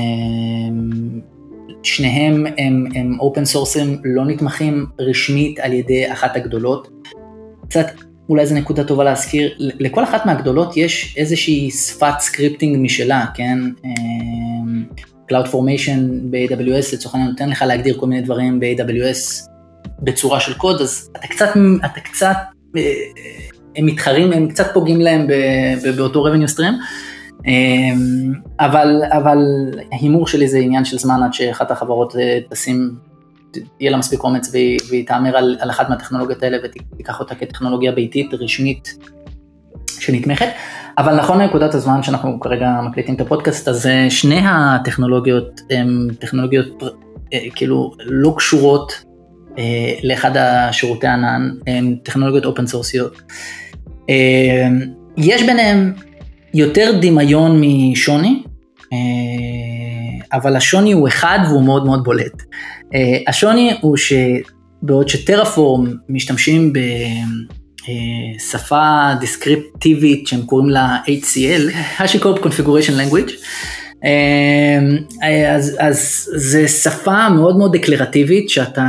שניהם הם, open source ים לא נתמכים רשמית על ידי אחת הגדולות. קצת אולי זו נקודה טובה להזכיר, לכל אחת מהגדולות יש איזושהי שפת scripting משלה, כן? אמ, Cloud Formation ב-AWS לצורך העניין נותן לך להגדיר כל מיני דברים ב-AWS בצורה של קוד, אז אתה קצת, אתה קצת, אה, הם מתחרים, הם קצת פוגעים להם באותו revenue stream. אמ, אבל, אבל ההימור שלי זה עניין של זמן עד שאחת החברות אה, תשים, יהיה לה מספיק אומץ והיא, והיא תאמר על, על אחת מהטכנולוגיות האלה ותיקח אותה כטכנולוגיה ביתית רשמית שנתמכת. אבל נכון לנקודת הזמן שאנחנו כרגע מקליטים את הפודקאסט, אז אה, שני הטכנולוגיות הן טכנולוגיות אה, כאילו לא קשורות לאחד השירותי ענן, הן טכנולוגיות אופן סורסיות. יש ביניהם יותר דמיון משוני, אה, אבל השוני הוא אחד והוא מאוד מאוד בולט. אה, השוני הוא שבעוד שטרפורם משתמשים בשפה דיסקריפטיבית שהם קוראים לה HCL, HashiCorp Configuration Language, אה, אז זה שפה מאוד מאוד דקלרטיבית שאתה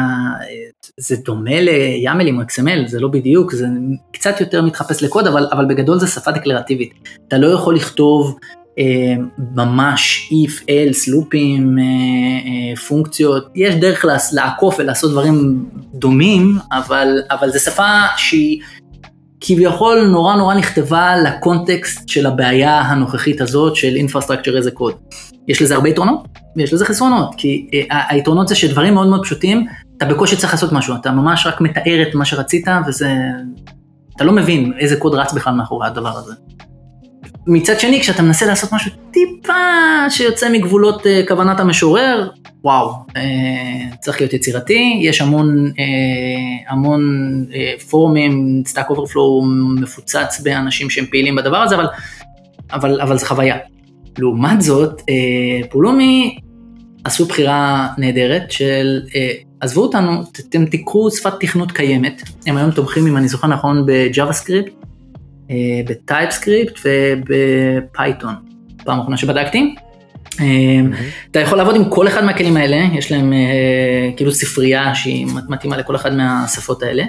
זה דומה ליאמלים או XML, זה לא בדיוק, זה קצת יותר מתחפש לקוד, אבל, אבל בגדול זה שפה דקלרטיבית. אתה לא יכול לכתוב אה, ממש if, else, לופים, אה, אה, פונקציות, יש דרך לעקוף ולעשות דברים דומים, אבל, אבל זו שפה שהיא כביכול נורא נורא נכתבה לקונטקסט של הבעיה הנוכחית הזאת של Infrastructure as a code. יש לזה הרבה יתרונות ויש לזה חסרונות, כי אה, היתרונות זה שדברים מאוד מאוד פשוטים אתה בקושי צריך לעשות משהו, אתה ממש רק מתאר את מה שרצית, וזה... אתה לא מבין איזה קוד רץ בכלל מאחורי הדבר הזה. מצד שני, כשאתה מנסה לעשות משהו טיפה שיוצא מגבולות uh, כוונת המשורר, וואו, uh, צריך להיות יצירתי, יש המון, uh, המון uh, פורומים, Stack Overflow מפוצץ באנשים שהם פעילים בדבר הזה, אבל אבל, אבל זה חוויה. לעומת זאת, אה, פולומי עשו בחירה נהדרת של אה, עזבו אותנו, אתם תיקחו שפת תכנות קיימת, הם היום תומכים, אם אני זוכר נכון, ב JavaScript, אה, ב TypeScript וב Python, פעם אחרונה שבדקתי. אתה יכול לעבוד עם כל אחד מהכלים האלה, יש להם כאילו ספרייה שהיא מתאימה לכל אחד מהשפות האלה,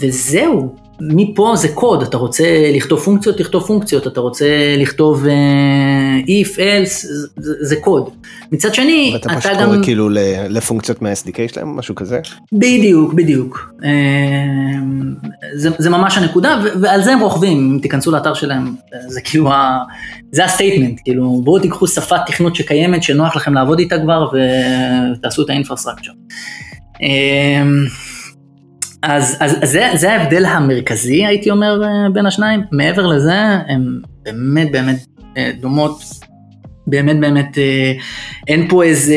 וזהו, מפה זה קוד, אתה רוצה לכתוב פונקציות, תכתוב פונקציות, אתה רוצה לכתוב uh, if, else, זה, זה קוד. מצד שני, אתה פשוט קורא כאילו לפונקציות מה-SDK שלהם, משהו כזה? בדיוק, בדיוק. Uh, זה, זה ממש הנקודה, ועל זה הם רוכבים, אם תיכנסו לאתר שלהם, זה כאילו, ה, זה ה statement, כאילו, בואו תיקחו שפת תכנות שקיימת, שנוח לכם לעבוד איתה כבר, ותעשו את האינפרסטרקצ'ר. Uh, אז, אז, אז זה, זה ההבדל המרכזי, הייתי אומר, אה, בין השניים. מעבר לזה, הן באמת באמת אה, דומות. באמת באמת, אה, אין פה איזה,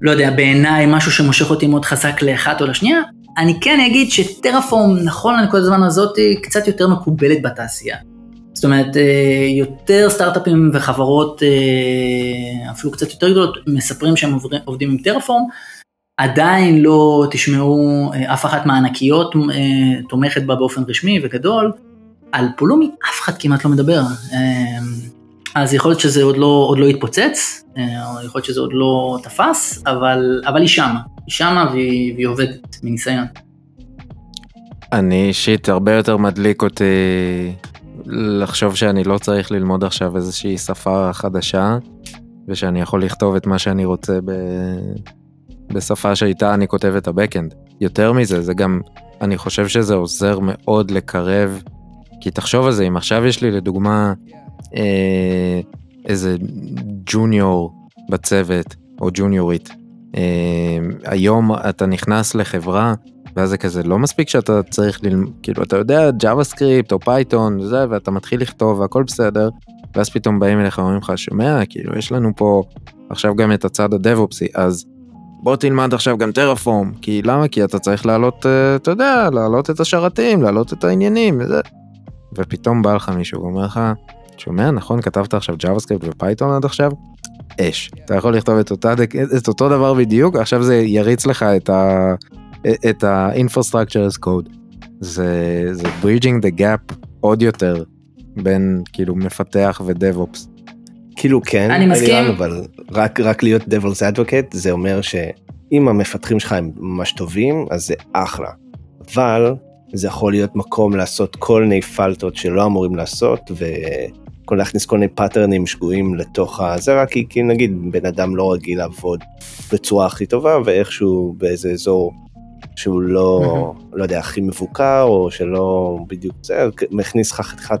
לא יודע, בעיניי משהו שמושך אותי מאוד חזק לאחת או לשנייה. אני כן אגיד שטרפורם, נכון לנקודת הזמן הזאת, קצת יותר מקובלת בתעשייה. זאת אומרת, יותר סטארט-אפים וחברות, אפילו קצת יותר גדולות, מספרים שהם עובדים עם טרפורם. עדיין לא תשמעו אה, אף אחת מהענקיות אה, תומכת בה באופן רשמי וגדול, על פולומי אף אחד כמעט לא מדבר. אה, אז יכול להיות שזה עוד לא, עוד לא התפוצץ, או יכול להיות שזה עוד לא תפס, אבל, אבל היא שמה, היא שמה והיא, והיא עובדת מניסיון. אני אישית הרבה יותר מדליק אותי לחשוב שאני לא צריך ללמוד עכשיו איזושהי שפה חדשה, ושאני יכול לכתוב את מה שאני רוצה. בשפה שאיתה אני כותב את הבקאנד. יותר מזה, זה גם, אני חושב שזה עוזר מאוד לקרב, כי תחשוב על זה, אם עכשיו יש לי לדוגמה אה, איזה ג'וניור בצוות, או ג'וניורית, אה, היום אתה נכנס לחברה, ואז זה כזה, לא מספיק שאתה צריך ללמוד, כאילו, אתה יודע JavaScript או Python וזה, ואתה מתחיל לכתוב והכל בסדר, ואז פתאום באים אליך ואומרים לך, שומע, כאילו, יש לנו פה עכשיו גם את הצד ה DevOps י, אז בוא תלמד עכשיו גם טרפורם, כי למה? כי אתה צריך להעלות, אה, אתה יודע, להעלות את השרתים, להעלות את העניינים, וזה. ופתאום בא לך מישהו ואומר לך, שומע, נכון, כתבת עכשיו JavaScript ו Python עד עכשיו? אש. אתה יכול לכתוב את, אותה, את אותו דבר בדיוק, עכשיו זה יריץ לך את ה... את ה-infrastructure as code. זה, זה bridging the gap עוד יותר בין כאילו מפתח ו DevOps. כאילו כן, אני מסכים, אלירן, אבל רק, רק להיות devil's advocate זה אומר שאם המפתחים שלך הם ממש טובים אז זה אחלה, אבל זה יכול להיות מקום לעשות כל מיני פאלטות שלא אמורים לעשות וכל להכניס כל מיני pattern ים שגויים לתוך הזה רק כי, כי נגיד בן אדם לא רגיל לעבוד בצורה הכי טובה ואיכשהו באיזה אזור שהוא לא, לא יודע, הכי מבוקר או שלא בדיוק זה, מכניס לך חתיכת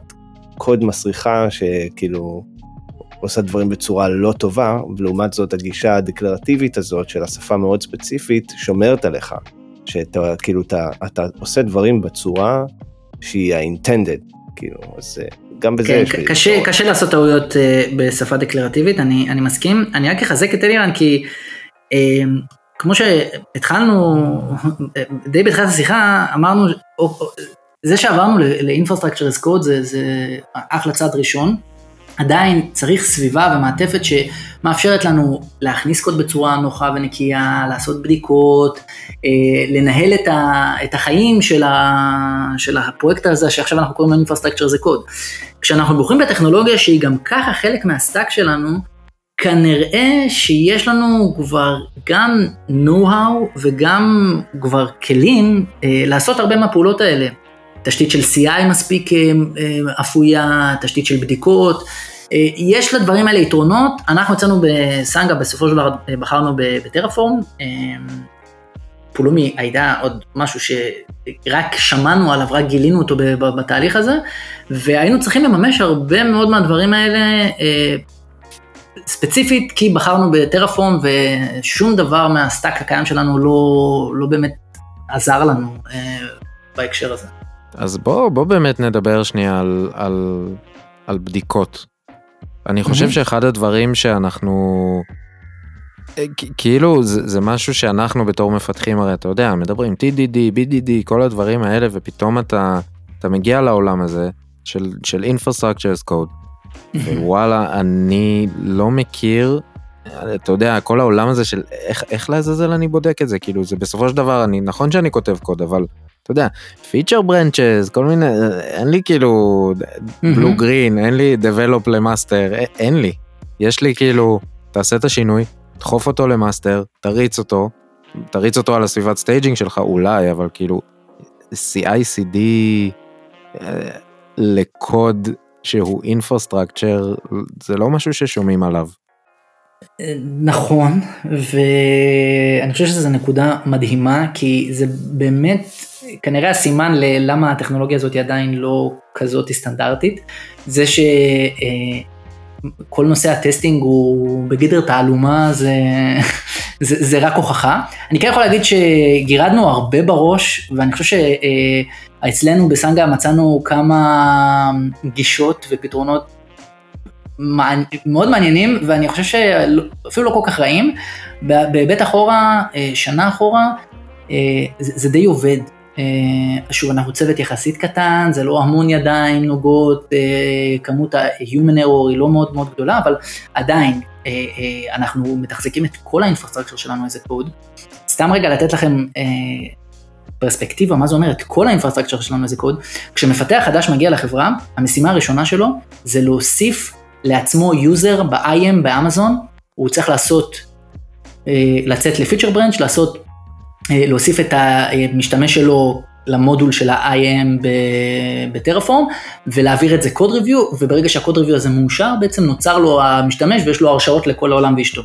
קוד מסריחה שכאילו עושה דברים בצורה לא טובה, ולעומת זאת הגישה הדקלרטיבית הזאת של השפה מאוד ספציפית שומרת עליך, שאתה כאילו אתה, אתה עושה דברים בצורה שהיא ה-intended, כאילו, אז אה, גם בזה כן, יש לי... קשה, קשה לעשות טעויות uh, בשפה דקלרטיבית, אני, אני מסכים, אני רק אחזק את אלירן כי uh, כמו שהתחלנו, די בתחילת השיחה אמרנו, זה שעברנו ל-infrastructure as code זה, זה אחלה צעד ראשון. עדיין צריך סביבה ומעטפת שמאפשרת לנו להכניס קוד בצורה נוחה ונקייה, לעשות בדיקות, אה, לנהל את, ה, את החיים של, ה, של הפרויקט הזה שעכשיו אנחנו קוראים לו Infrastructure זה קוד. כשאנחנו בוחרים בטכנולוגיה שהיא גם ככה חלק מה stack שלנו, כנראה שיש לנו כבר גם know-how וגם כבר כלים אה, לעשות הרבה מהפעולות האלה. תשתית של CI מספיק אה, אה, אפויה, תשתית של בדיקות, אה, יש לדברים האלה יתרונות, אנחנו יצאנו בסנגה, בסופו של דבר בחרנו בטרפורם, פולומי הייתה עוד משהו שרק שמענו עליו, רק גילינו אותו בתהליך הזה, והיינו צריכים לממש הרבה מאוד מהדברים האלה, ספציפית כי בחרנו בטרפורם ושום דבר מהסטאק הקיים שלנו לא, לא באמת עזר לנו בהקשר הזה. אז בוא, בוא באמת נדבר שנייה על, על, על בדיקות. אני חושב שאחד הדברים שאנחנו, אה, כאילו זה, זה משהו שאנחנו בתור מפתחים הרי אתה יודע מדברים TDD, BDD, כל הדברים האלה ופתאום אתה, אתה מגיע לעולם הזה של, של infrastructure as code. ווואלה, אני לא מכיר, אתה יודע, כל העולם הזה של איך, איך לעזאזל אני בודק את זה, כאילו זה בסופו של דבר, אני, נכון שאני כותב קוד, אבל אתה יודע, feature branches, כל מיני, אין לי כאילו blue green, אין לי develop ל master, אין לי. יש לי כאילו, תעשה את השינוי, דחוף אותו ל master, תריץ אותו, תריץ אותו על הסביבת staging שלך אולי, אבל כאילו, CI/CD אה, לקוד שהוא infrastructure, זה לא משהו ששומעים עליו. נכון, ואני חושב שזו נקודה מדהימה, כי זה באמת כנראה הסימן ללמה הטכנולוגיה הזאת היא עדיין לא כזאת סטנדרטית, זה ש... אה, נושא ה testing הוא בגדר תעלומה, זה, זה, זה רק הוכחה. אני כן יכול להגיד שגירדנו הרבה בראש, ואני חושב שאצלנו בסנגה מצאנו כמה גישות ופתרונות מאוד מעניינים, ואני חושב שאפילו לא כל כך רעים. בהיבט אחורה, שנה אחורה, זה, זה די עובד. אה, שוב, אנחנו צוות יחסית קטן, זה לא המון ידיים נוגעות, אה, כמות ה-human error היא לא מאוד מאוד גדולה, אבל עדיין אה, אנחנו מתחזקים את כל ה infrastructure שלנו as a code. סתם רגע לתת לכם פרספקטיבה, מה זה אומר? את כל ה infrastructure שלנו as a code. כשמפתח חדש מגיע לחברה, המשימה הראשונה שלו זה להוסיף לעצמו user ב-IAM באמזון, הוא צריך לעשות, לצאת ל feature branch, לעשות להוסיף את המשתמש שלו למודול של ה-IAM בטרפורם ולהעביר את זה קוד ריוויו וברגע שהקוד ריוויו הזה מאושר בעצם נוצר לו המשתמש ויש לו הרשאות לכל העולם ואשתו.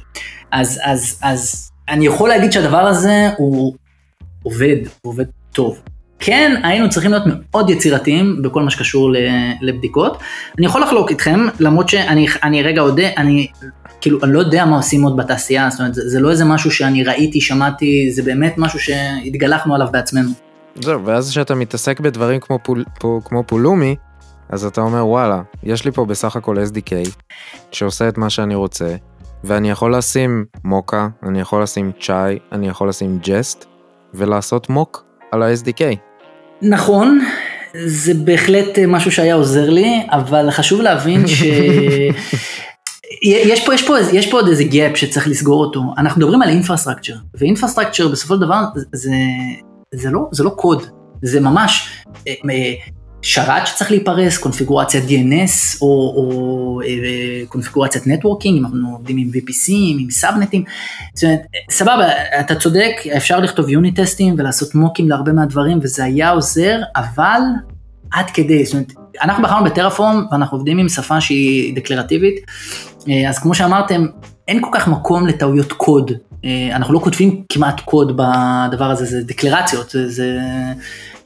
אז, אז, אז אני יכול להגיד שהדבר הזה הוא עובד, הוא עובד טוב. כן, היינו צריכים להיות מאוד יצירתיים בכל מה שקשור לבדיקות. אני יכול לחלוק איתכם, למרות שאני רגע אודה, אני כאילו, אני לא יודע מה עושים עוד בתעשייה, זאת אומרת, זה, זה לא איזה משהו שאני ראיתי, שמעתי, זה באמת משהו שהתגלחנו עליו בעצמנו. זהו, ואז כשאתה מתעסק בדברים כמו, Pul, כמו Pulumi, אז אתה אומר, וואלה, יש לי פה בסך הכל SDK, שעושה את מה שאני רוצה, ואני יכול לשים מוקה, אני יכול לשים Chai, אני יכול לשים Jest, ולעשות mock על ה-SDK. נכון, זה בהחלט משהו שהיה עוזר לי, אבל חשוב להבין ש... יש פה, יש, פה, יש פה עוד איזה gap שצריך לסגור אותו. אנחנו מדברים על infrastructure, ו infrastructure בסופו של דבר זה, זה, לא, זה לא קוד, זה ממש אה, אה, שרת שצריך להיפרס, קונפיגורציית DNS או, או אה, קונפיגורציית נטוורקינג, אם אנחנו עובדים עם VPCים, עם סאבנטים. זאת אומרת, סבבה, אתה צודק, אפשר לכתוב יוניט טסטים ולעשות מוקים להרבה מהדברים, וזה היה עוזר, אבל עד כדי, זאת אומרת, אנחנו בחרנו בטרפורם ואנחנו עובדים עם שפה שהיא דקלרטיבית, אז כמו שאמרתם, אין כל כך מקום לטעויות קוד. אה, אנחנו לא כותבים כמעט קוד בדבר הזה, זה דקלרציות, זה, זה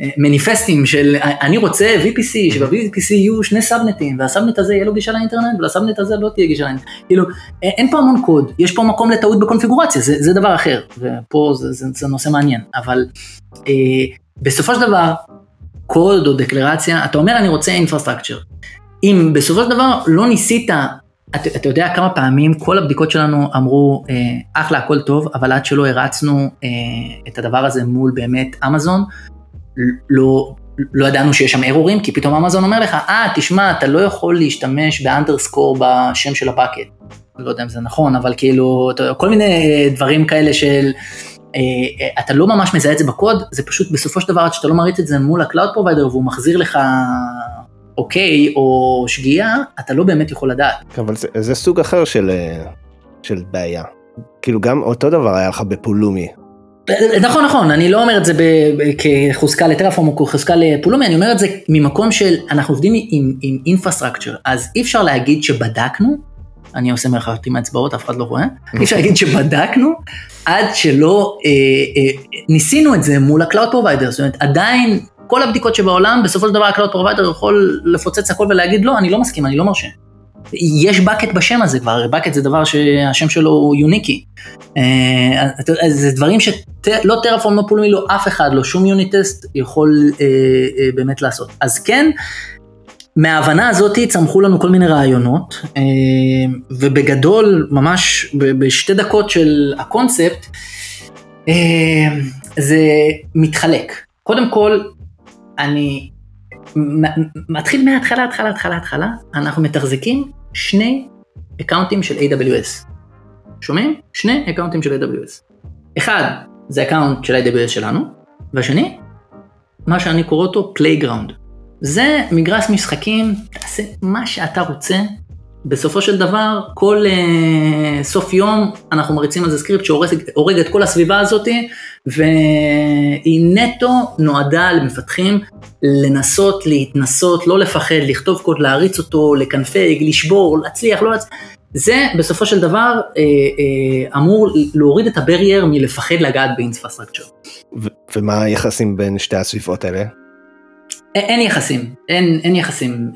אה, מניפסטים של אני רוצה VPC, שב-VPC יהיו שני סאבנטים, וה subnet הזה יהיה לו גישה לאינטרנט, ול subnet הזה לא תהיה גישה לאינטרנט. כאילו, אין פה המון קוד, יש פה מקום לטעות בקונפיגורציה, זה, זה דבר אחר, ופה זה, זה, זה נושא מעניין, אבל אה, בסופו של דבר, קוד או דקלרציה, אתה אומר אני רוצה infrastructure. אם בסופו של דבר לא ניסית, אתה, יודע כמה פעמים כל הבדיקות שלנו אמרו, אה, אחלה הכל טוב, אבל עד שלא הרצנו אה, את הדבר הזה מול באמת אמזון, לא, לא ידענו שיש שם ארורים, כי פתאום אמזון אומר לך, אה, תשמע, אתה לא יכול להשתמש ב underscore בשם של ה bucket. לא יודע אם זה נכון, אבל כאילו, כל מיני דברים כאלה של... אה, אה, אתה לא ממש מזהה את זה בקוד, זה פשוט בסופו של דבר עד שאתה לא מריץ את זה מול ה cloud provider והוא מחזיר לך אוקיי או שגיאה, אתה לא באמת יכול לדעת. אבל זה, זה סוג אחר של, אה, של בעיה. כאילו גם אותו דבר היה לך בפולומי. נכון נכון אני לא אומר את זה כחוזקה לטרפורם או כחוזקה לפולומי אני אומר את זה ממקום של אנחנו עובדים עם, עם אינפרסטרקצ'ר אז אי אפשר להגיד שבדקנו אני עושה מרחבת עם האצבעות, אף אחד לא רואה. אי אפשר להגיד שבדקנו, עד שלא אה, אה, ניסינו את זה מול ה-Cloud Provider, זאת אומרת, עדיין, כל הבדיקות שבעולם, בסופו של דבר ה-Cloud Provider יכול לפוצץ הכל ולהגיד, לא, אני לא מסכים, אני לא מרשה. יש bucket בשם הזה כבר, bucket זה דבר שהשם שלו הוא יוניקי. אה, זה דברים שלא טרפורם, לא פולמי, לא אף אחד, לא שום יוניט טסט יכול אה, אה, באמת לעשות. אז כן, מההבנה הזאת צמחו לנו כל מיני רעיונות, ובגדול, ממש בשתי דקות של הקונספט, זה מתחלק. קודם כל, אני מתחיל מההתחלה, התחלה, התחלה, התחלה, אנחנו מתחזקים שני אקאונטים של AWS. שומעים? שני אקאונטים של AWS. אחד זה account של AWS שלנו, והשני, מה שאני קורא אותו playground. זה מגרש משחקים, תעשה מה שאתה רוצה. בסופו של דבר, כל uh, סוף יום אנחנו מריצים על זה סקריפט שהורג את כל הסביבה הזאתי, והיא נטו נועדה למפתחים לנסות, להתנסות, לא לפחד, לכתוב קוד, להריץ אותו, לקנפג, לשבור, להצליח, לא להצליח. זה בסופו של דבר אה, אה, אמור להוריד את ה barrier מלפחד לגעת ב infrastructure. ומה היחסים בין שתי הסביבות האלה? אין יחסים, אין, אין יחסים.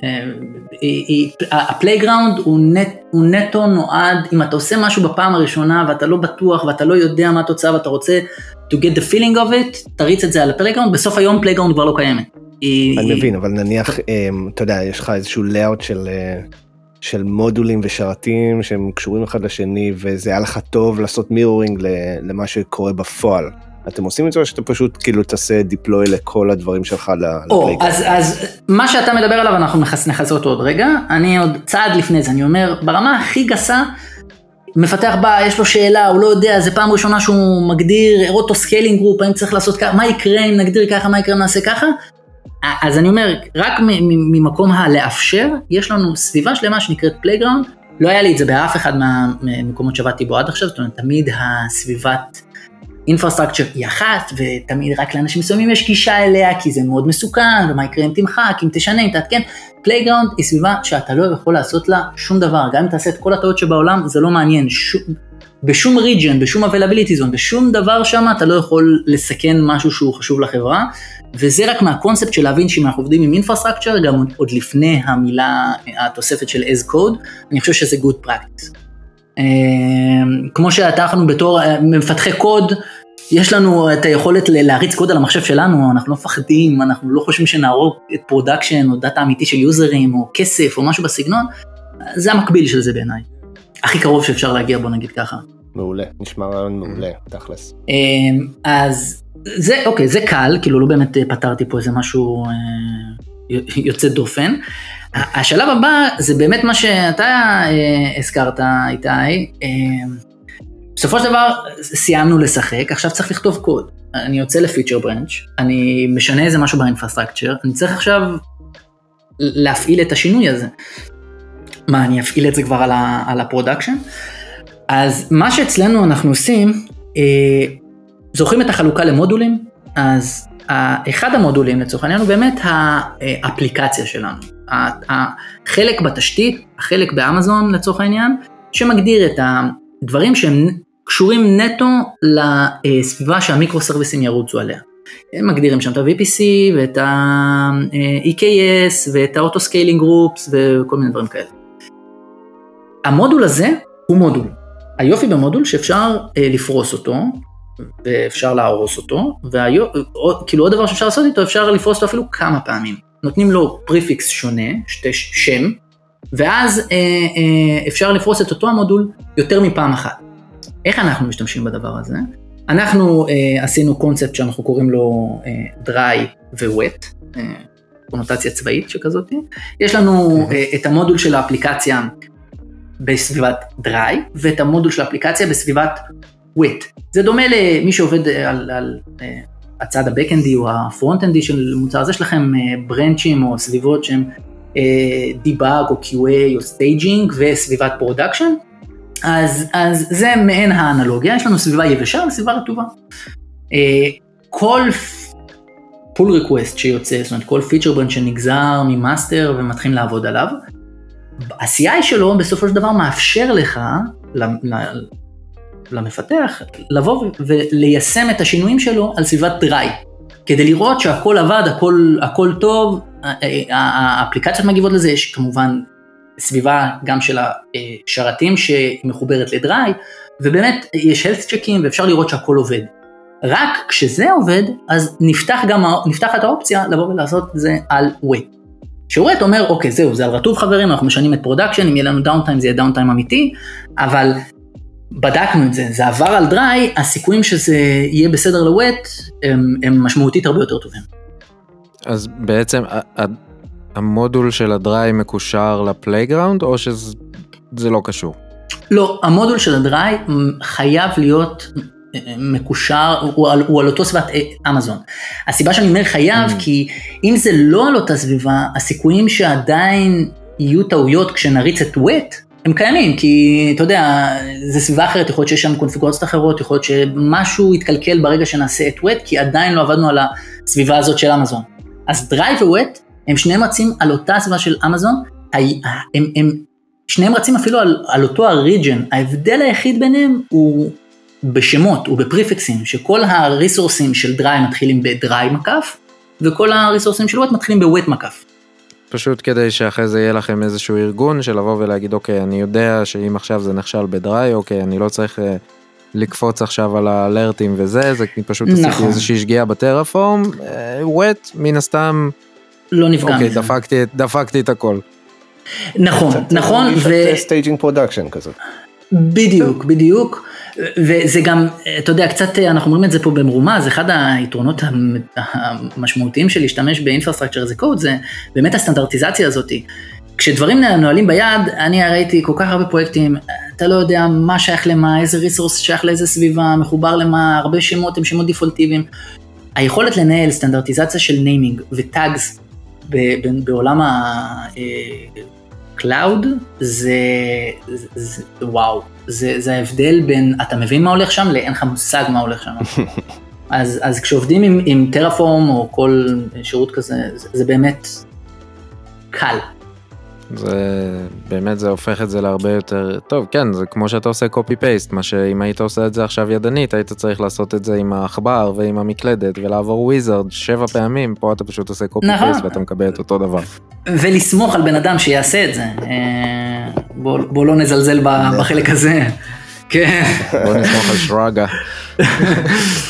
ה playground הוא, נט, הוא נטו נועד, אם אתה עושה משהו בפעם הראשונה ואתה לא בטוח ואתה לא יודע מה התוצאה ואתה רוצה to get the feeling of it, תריץ את זה על ה playground, בסוף היום playground כבר לא קיימת. אני מבין, אבל נניח, אתה יודע, יש לך איזשהו layout של... של מודולים ושרתים שהם קשורים אחד לשני וזה היה לך טוב לעשות mirroring למה שקורה בפועל. אתם עושים את זה או שאתה פשוט כאילו תעשה deploy לכל הדברים שלך ל playground? אז, אז מה שאתה מדבר עליו אנחנו נחזור אותו עוד רגע, אני עוד צעד לפני זה, אני אומר ברמה הכי גסה, מפתח בא, יש לו שאלה, הוא לא יודע, זה פעם ראשונה שהוא מגדיר auto scaling group, האם צריך לעשות ככה, מה יקרה אם נגדיר ככה, מה יקרה אם נעשה ככה, אז אני אומר, רק ממקום הלאפשר, יש לנו סביבה שלמה שנקראת playground, לא היה לי את זה באף אחד מהמקומות שעבדתי בו עד עכשיו, זאת אומרת, תמיד הסביבת infrastructure היא אחת, ותמיד רק לאנשים מסוימים יש גישה אליה, כי זה מאוד מסוכן, ומה יקרה אם תמחק, אם תשנה, אם תעדכן. playground היא סביבה שאתה לא יכול לעשות לה שום דבר, גם אם תעשה את כל הטעות שבעולם, זה לא מעניין. שום, בשום region, בשום availability zone, בשום דבר שם אתה לא יכול לסכן משהו שהוא חשוב לחברה, וזה רק מהקונספט של להבין שאם אנחנו עובדים עם infrastructure, גם עוד לפני המילה, התוספת של as code, אני חושב שזה good practice. אמ, כמו שאנחנו בתור אה, מפתחי קוד, יש לנו את היכולת להריץ קוד על המחשב שלנו, אנחנו לא מפחדים, אנחנו לא חושבים שנהרוג את production או data אמיתי של יוזרים או כסף או משהו בסגנון, זה המקביל של זה בעיניי. הכי קרוב שאפשר להגיע בו נגיד ככה. מעולה, נשמע רעיון מעולה, תכלס. אמ, אז זה, אוקיי, זה קל, כאילו לא באמת פתרתי פה איזה משהו אה, יוצא דופן. השלב הבא זה באמת מה שאתה אה, הזכרת, איתי. אה, בסופו של דבר סיימנו לשחק, עכשיו צריך לכתוב קוד. אני יוצא לפיצ'ר ברנץ', אני משנה איזה משהו באינפרסטרקצ'ר, אני צריך עכשיו להפעיל את השינוי הזה. מה, אני אפעיל את זה כבר על ה production? אז מה שאצלנו אנחנו עושים, אה, זוכרים את החלוקה למודולים? אז אחד המודולים לצורך העניין הוא באמת האפליקציה שלנו. החלק בתשתית, החלק באמזון לצורך העניין, שמגדיר את הדברים שהם קשורים נטו לסביבה שהמיקרו סרוויסים ירוצו עליה. הם מגדירים שם את ה-VPC ואת ה-EKS ואת ה-Auto Scaling Groups וכל מיני דברים כאלה. המודול הזה הוא מודול. היופי במודול שאפשר אה, לפרוס אותו, ואפשר להרוס אותו, וכאילו עוד דבר שאפשר לעשות איתו, אפשר לפרוס אותו אפילו כמה פעמים. נותנים לו prefix שונה, שתי שם, ואז אה, אה, אפשר לפרוס את אותו המודול יותר מפעם אחת. איך אנחנו משתמשים בדבר הזה? אנחנו אה, עשינו קונספט שאנחנו קוראים לו אה, dry ו-wet, אה, קונוטציה צבאית שכזאת. יש לנו אה, את המודול של האפליקציה בסביבת dry, ואת המודול של האפליקציה בסביבת wet. זה דומה למי שעובד על, על uh, הצד הבקאנדי או הפרונט-אנדי של מוצר, אז יש לכם ברנצ'ים uh, או סביבות שהם debug uh, או QA או staging וסביבת production, אז, אז זה מעין האנלוגיה, יש לנו סביבה יבשה וסביבה רטובה. Uh, כל pull request שיוצא, זאת אומרת כל feature branch שנגזר מ master ומתחילים לעבוד עליו, ה-CI שלו בסופו של דבר מאפשר לך, למפתח, לבוא וליישם את השינויים שלו על סביבת dry, כדי לראות שהכל עבד, הכל, הכל טוב, האפליקציות מגיבות לזה, יש כמובן סביבה גם של השרתים שמחוברת ל dry, ובאמת יש health check ים ואפשר לראות שהכל עובד. רק כשזה עובד, אז נפתח גם, נפתחת האופציה לבוא ולעשות את זה על web. שורת אומר, אוקיי, זהו, זה על רטוב חברים, אנחנו משנים את production, אם יהיה לנו downtime זה יהיה downtime אמיתי, אבל בדקנו את זה, זה עבר על dry, הסיכויים שזה יהיה בסדר ל wet הם, הם משמעותית הרבה יותר טובים. אז בעצם המודול של ה dry מקושר ל playground או שזה לא קשור? לא, המודול של ה dry חייב להיות אה, מקושר, הוא על, הוא על אותו סביבת אה, אמזון. הסיבה שאני אומר חייב, Mm. כי אם זה לא על אותה סביבה, הסיכויים שעדיין יהיו טעויות כשנריץ את wet, הם קיימים, כי אתה יודע, זה סביבה אחרת, יכול להיות שיש שם קונפיגורציות אחרות, יכול להיות שמשהו יתקלקל ברגע שנעשה את wet, כי עדיין לא עבדנו על הסביבה הזאת של אמזון. אז dry ו wet הם שניהם רצים על אותה סביבה של אמזון, הם, הם, הם שניהם רצים אפילו על, על אותו ה region, ההבדל היחיד ביניהם הוא בשמות, הוא ב prefix ים, שכל ה resource ים של dry מתחילים ב dry מקף, וכל ה resource ים של ווט מתחילים בווט מקף. פשוט כדי שאחרי זה יהיה לכם איזשהו ארגון של לבוא ולהגיד אוקיי אני יודע שאם עכשיו זה נכשל ב dry אוקיי אני לא צריך אה, לקפוץ עכשיו על ה alert ים וזה זה פשוט עשיתי נכון. איזושהי שגיאה בטרפורם wet מן הסתם לא נפגע אוקיי. דפקתי דפקתי את הכל. נכון, נכון, ו... staging production כזה. בדיוק, בדיוק, וזה גם, אתה יודע, קצת אנחנו אומרים את זה פה במרומז, אחד היתרונות המ- המשמעותיים של להשתמש ב infrastructure as code זה באמת הסטנדרטיזציה הזאתי. כשדברים מנוהלים ביד, אני ראיתי כל כך הרבה פרויקטים, אתה לא יודע מה שייך למה, איזה resource שייך לאיזה סביבה, מחובר למה, הרבה שמות הם שמות default יביים. היכולת לנהל סטנדרטיזציה של naming ו tags בעולם ה-cloud זה, זה, זה וואו, זה, זה ההבדל בין אתה מבין מה הולך שם לאין לך מושג מה הולך שם. אז, אז כשעובדים עם, עם טרפורם או כל שירות כזה, זה, זה באמת קל. זה באמת זה הופך את זה להרבה יותר טוב כן זה כמו שאתה עושה קופי פייסט מה שאם היית עושה את זה עכשיו ידנית היית צריך לעשות את זה עם העכבר ועם המקלדת ולעבור וויזרד שבע פעמים פה אתה פשוט עושה קופי נכון. פייסט ואתה מקבל את אותו דבר. ולסמוך על בן אדם שיעשה את זה. אה, בוא, בוא לא נזלזל ב- בחלק הזה. כן. בוא נסמוך על שרגא.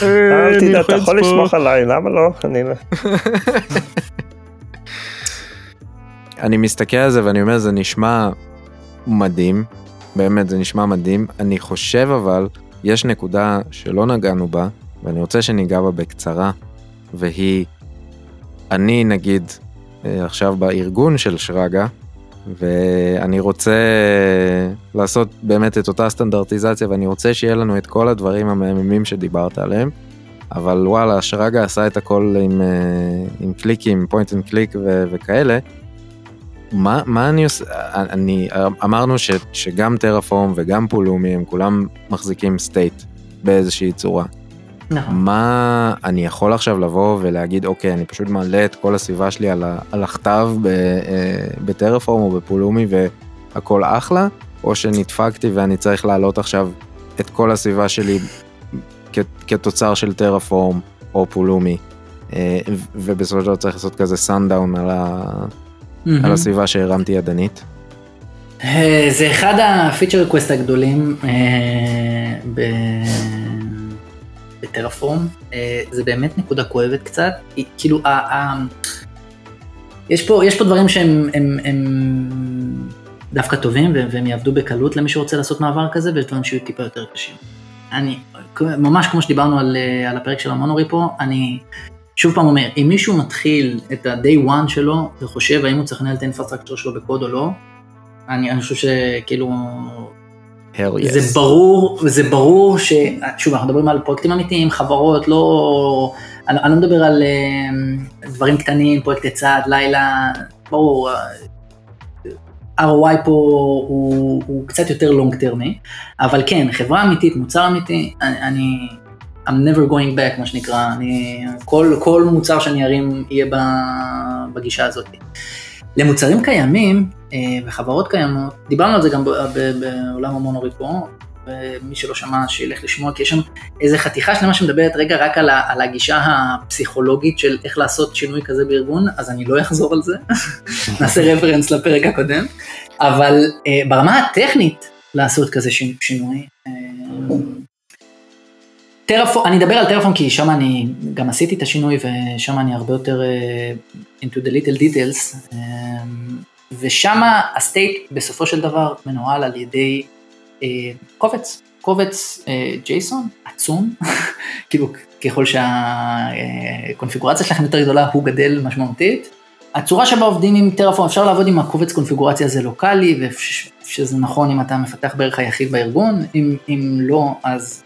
אל תדע, אתה יכול לסמוך עליי, למה לא? אני מסתכל על זה ואני אומר זה נשמע מדהים באמת זה נשמע מדהים אני חושב אבל יש נקודה שלא נגענו בה ואני רוצה שניגע בה בקצרה והיא אני נגיד אה, עכשיו בארגון של שרגא ואני רוצה לעשות באמת את אותה סטנדרטיזציה ואני רוצה שיהיה לנו את כל הדברים המהממים שדיברת עליהם אבל וואלה שרגא עשה את הכל עם, אה, עם קליקים point and click וכאלה. מה, מה אני עושה, אני, אמרנו ש, שגם טרפורם וגם Pulumi הם כולם מחזיקים state באיזושהי צורה. נכון. מה אני יכול עכשיו לבוא ולהגיד אוקיי אני פשוט מעלה את כל הסביבה שלי על, ה, על הכתב ב, אה, בטרפורם או ב Pulumi והכל אחלה או שנדפקתי ואני צריך להעלות עכשיו את כל הסביבה שלי כ, כתוצר של טרפורם או Pulumi אה, ובסופו של דבר צריך לעשות כזה sundown על, ה, על הסביבה שהרמתי ידנית. אה, זה אחד ה feature request הגדולים אה, ב- אה, זה באמת נקודה כואבת קצת, כאילו, ה- ה- יש פה, יש פה דברים שהם הם, הם דווקא טובים והם יעבדו בקלות למי שרוצה לעשות מעבר כזה, ויש דברים שיהיו טיפה יותר קשים. אני, ממש כמו שדיברנו על, על הפרק של המונוריפו, אני שוב פעם אומר, אם מישהו מתחיל את ה-day one שלו וחושב האם הוא צריך לנהל את האינפרסטרקצ'ר שלו בקוד או לא, אני, אני חושב שכאילו, yes. זה ברור, זה ברור ש... שוב, אנחנו מדברים על פרויקטים אמיתיים, חברות, לא... אני, אני לא מדבר על אה, דברים קטנים, פרויקטי צעד, לילה, ברור, ROI פה הוא, הוא קצת יותר long termי, אבל כן, חברה אמיתית, מוצר אמיתי, אני, אני I'm never going back, מה שנקרא, אני, כל, כל מוצר שאני ארים יהיה בגישה הזאת. למוצרים קיימים אה, וחברות קיימות, דיברנו על זה גם בעולם המונוריפו, ומי שלא שמע שילך לשמוע, כי יש שם איזה חתיכה שלמה שמדברת רגע רק על, על הגישה הפסיכולוגית של איך לעשות שינוי כזה בארגון, אז אני לא אחזור על זה, נעשה רפרנס לפרק הקודם, אבל אה, ברמה הטכנית לעשות כזה שינו- שינוי, אה, טרפורם, אני אדבר על טרפורם כי שם אני גם עשיתי את השינוי ושם אני הרבה יותר uh, into the little details um, ושם הסטייט בסופו של דבר מנוהל על ידי uh, קובץ, קובץ uh, ג'ייסון עצום, כאילו ככל שהקונפיגורציה שלכם יותר גדולה, הוא גדל משמעותית. הצורה שבה עובדים עם טרפורם, אפשר לעבוד עם הקובץ קונפיגורציה הזה לוקאלי, ושזה נכון אם אתה מפתח בערך היחיד בארגון, אם, אם לא, אז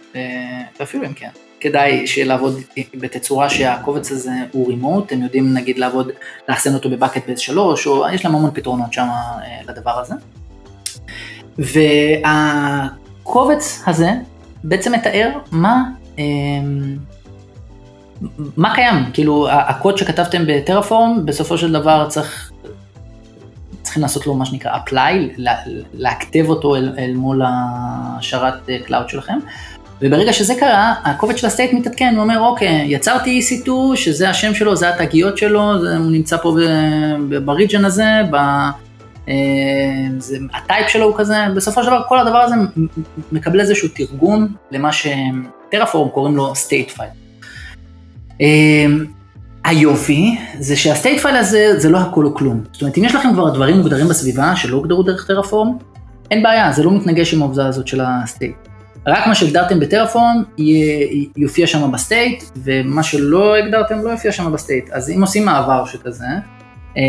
אפילו אם כן. כדאי לעבוד בתצורה שהקובץ הזה הוא רימוט, הם יודעים נגיד לעבוד, לאחסן אותו בבקט בייס 3, או יש להם המון פתרונות שם לדבר הזה. והקובץ הזה בעצם מתאר מה, אמ, מה קיים, כאילו הקוד שכתבתם בטרפורם בסופו של דבר צריך, צריכים לעשות לו מה שנקרא apply, להכתב אותו אל, אל מול השרת cloud שלכם. וברגע שזה קרה, הקובץ של ה state מתעדכן, הוא אומר, אוקיי, יצרתי EC2, שזה השם שלו, זה התגיות שלו, זה, הוא נמצא פה ב region הזה, ב, אה, זה, ה type שלו הוא כזה, בסופו של דבר כל הדבר הזה מקבל איזשהו תרגום למה שטרפורם קוראים לו state file. אה, היופי זה שה state file הזה זה לא הכל או כלום. זאת אומרת, אם יש לכם כבר דברים מוגדרים בסביבה שלא הוגדרו דרך טרפורם, אין בעיה, זה לא מתנגש עם העובדה הזאת של ה state. רק מה שהגדרתם בטרפורם יופיע שם ב state, ומה שלא הגדרתם לא יופיע שם ב state. אז אם עושים מעבר שכזה, אה,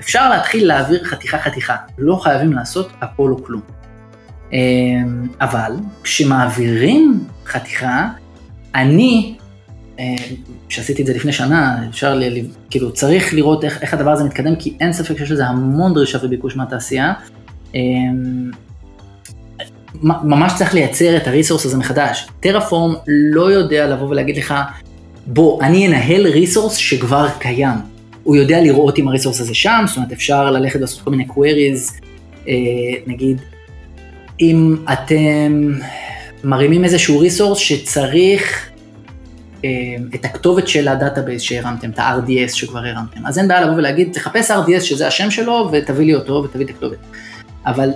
אפשר להתחיל להעביר חתיכה חתיכה, לא חייבים לעשות הכל או כלום. אה, אבל כשמעבירים חתיכה, אני, אה, שעשיתי את זה לפני שנה, אפשר, ל, כאילו צריך לראות איך, איך הדבר הזה מתקדם, כי אין ספק שיש לזה המון דרישה וביקוש מהתעשייה. ממש צריך לייצר את הריסורס הזה מחדש. טרפורם לא יודע לבוא ולהגיד לך, בוא, אני אנהל ריסורס שכבר קיים. הוא יודע לראות אם הריסורס הזה שם, זאת אומרת אפשר ללכת לעשות כל מיני queries, אה, נגיד, אם אתם מרימים איזשהו resource שצריך אה, את הכתובת של ה database שהרמתם, את ה-RDS שכבר הרמתם, אז אין בעיה לבוא ולהגיד, תחפש RDS שזה השם שלו ותביא לי אותו ותביא את הכתובת. אבל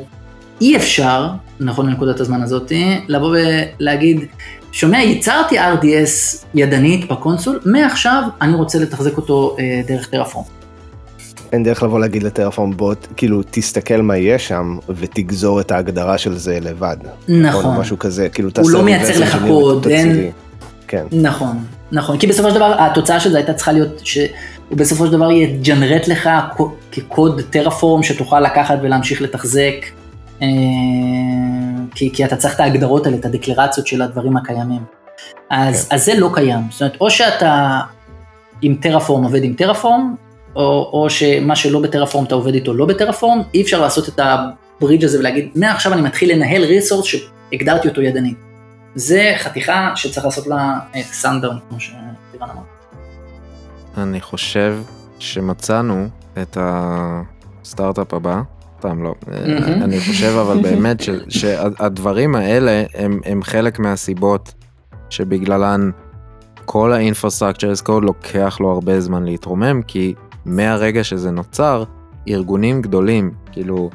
אי אפשר, נכון לנקודת הזמן הזאת, לבוא ולהגיד, שומע, ייצרתי RDS ידנית בקונסול, מעכשיו אני רוצה לתחזק אותו אה, דרך טרפורם. אין דרך לבוא להגיד לטרפורם בוא, כאילו תסתכל מה יש שם ותגזור את ההגדרה של זה לבד. נכון. או משהו כזה, כאילו הוא לא מייצר לך קוד, אין... כן. נכון, נכון, כי בסופו של דבר התוצאה של זה הייתה צריכה להיות שהוא בסופו של דבר יג'נרט לך כקוד טרפורם שתוכל לקחת ולהמשיך לתחזק. אה, כי, כי אתה צריך את ההגדרות האלה, את הדקלרציות של הדברים הקיימים. אז, כן. אז זה לא קיים, זאת אומרת, או שאתה עם טרפורם עובד עם טרפורם, או, או שמה שלא בטרפורם אתה עובד איתו לא בטרפורם, אי אפשר לעשות את הברידג' הזה ולהגיד, מעכשיו אני מתחיל לנהל resource שהגדרתי אותו ידנית. זה חתיכה שצריך לעשות לה sundown, כמו שדיבן אמר. אני חושב שמצאנו את הסטארט-אפ הבא. סתם לא. אני חושב אבל באמת שהדברים האלה הם, הם חלק מהסיבות שבגללן כל ה-infrastructure as code לוקח לו הרבה זמן להתרומם, כי מהרגע שזה נוצר, ארגונים גדולים, כאילו,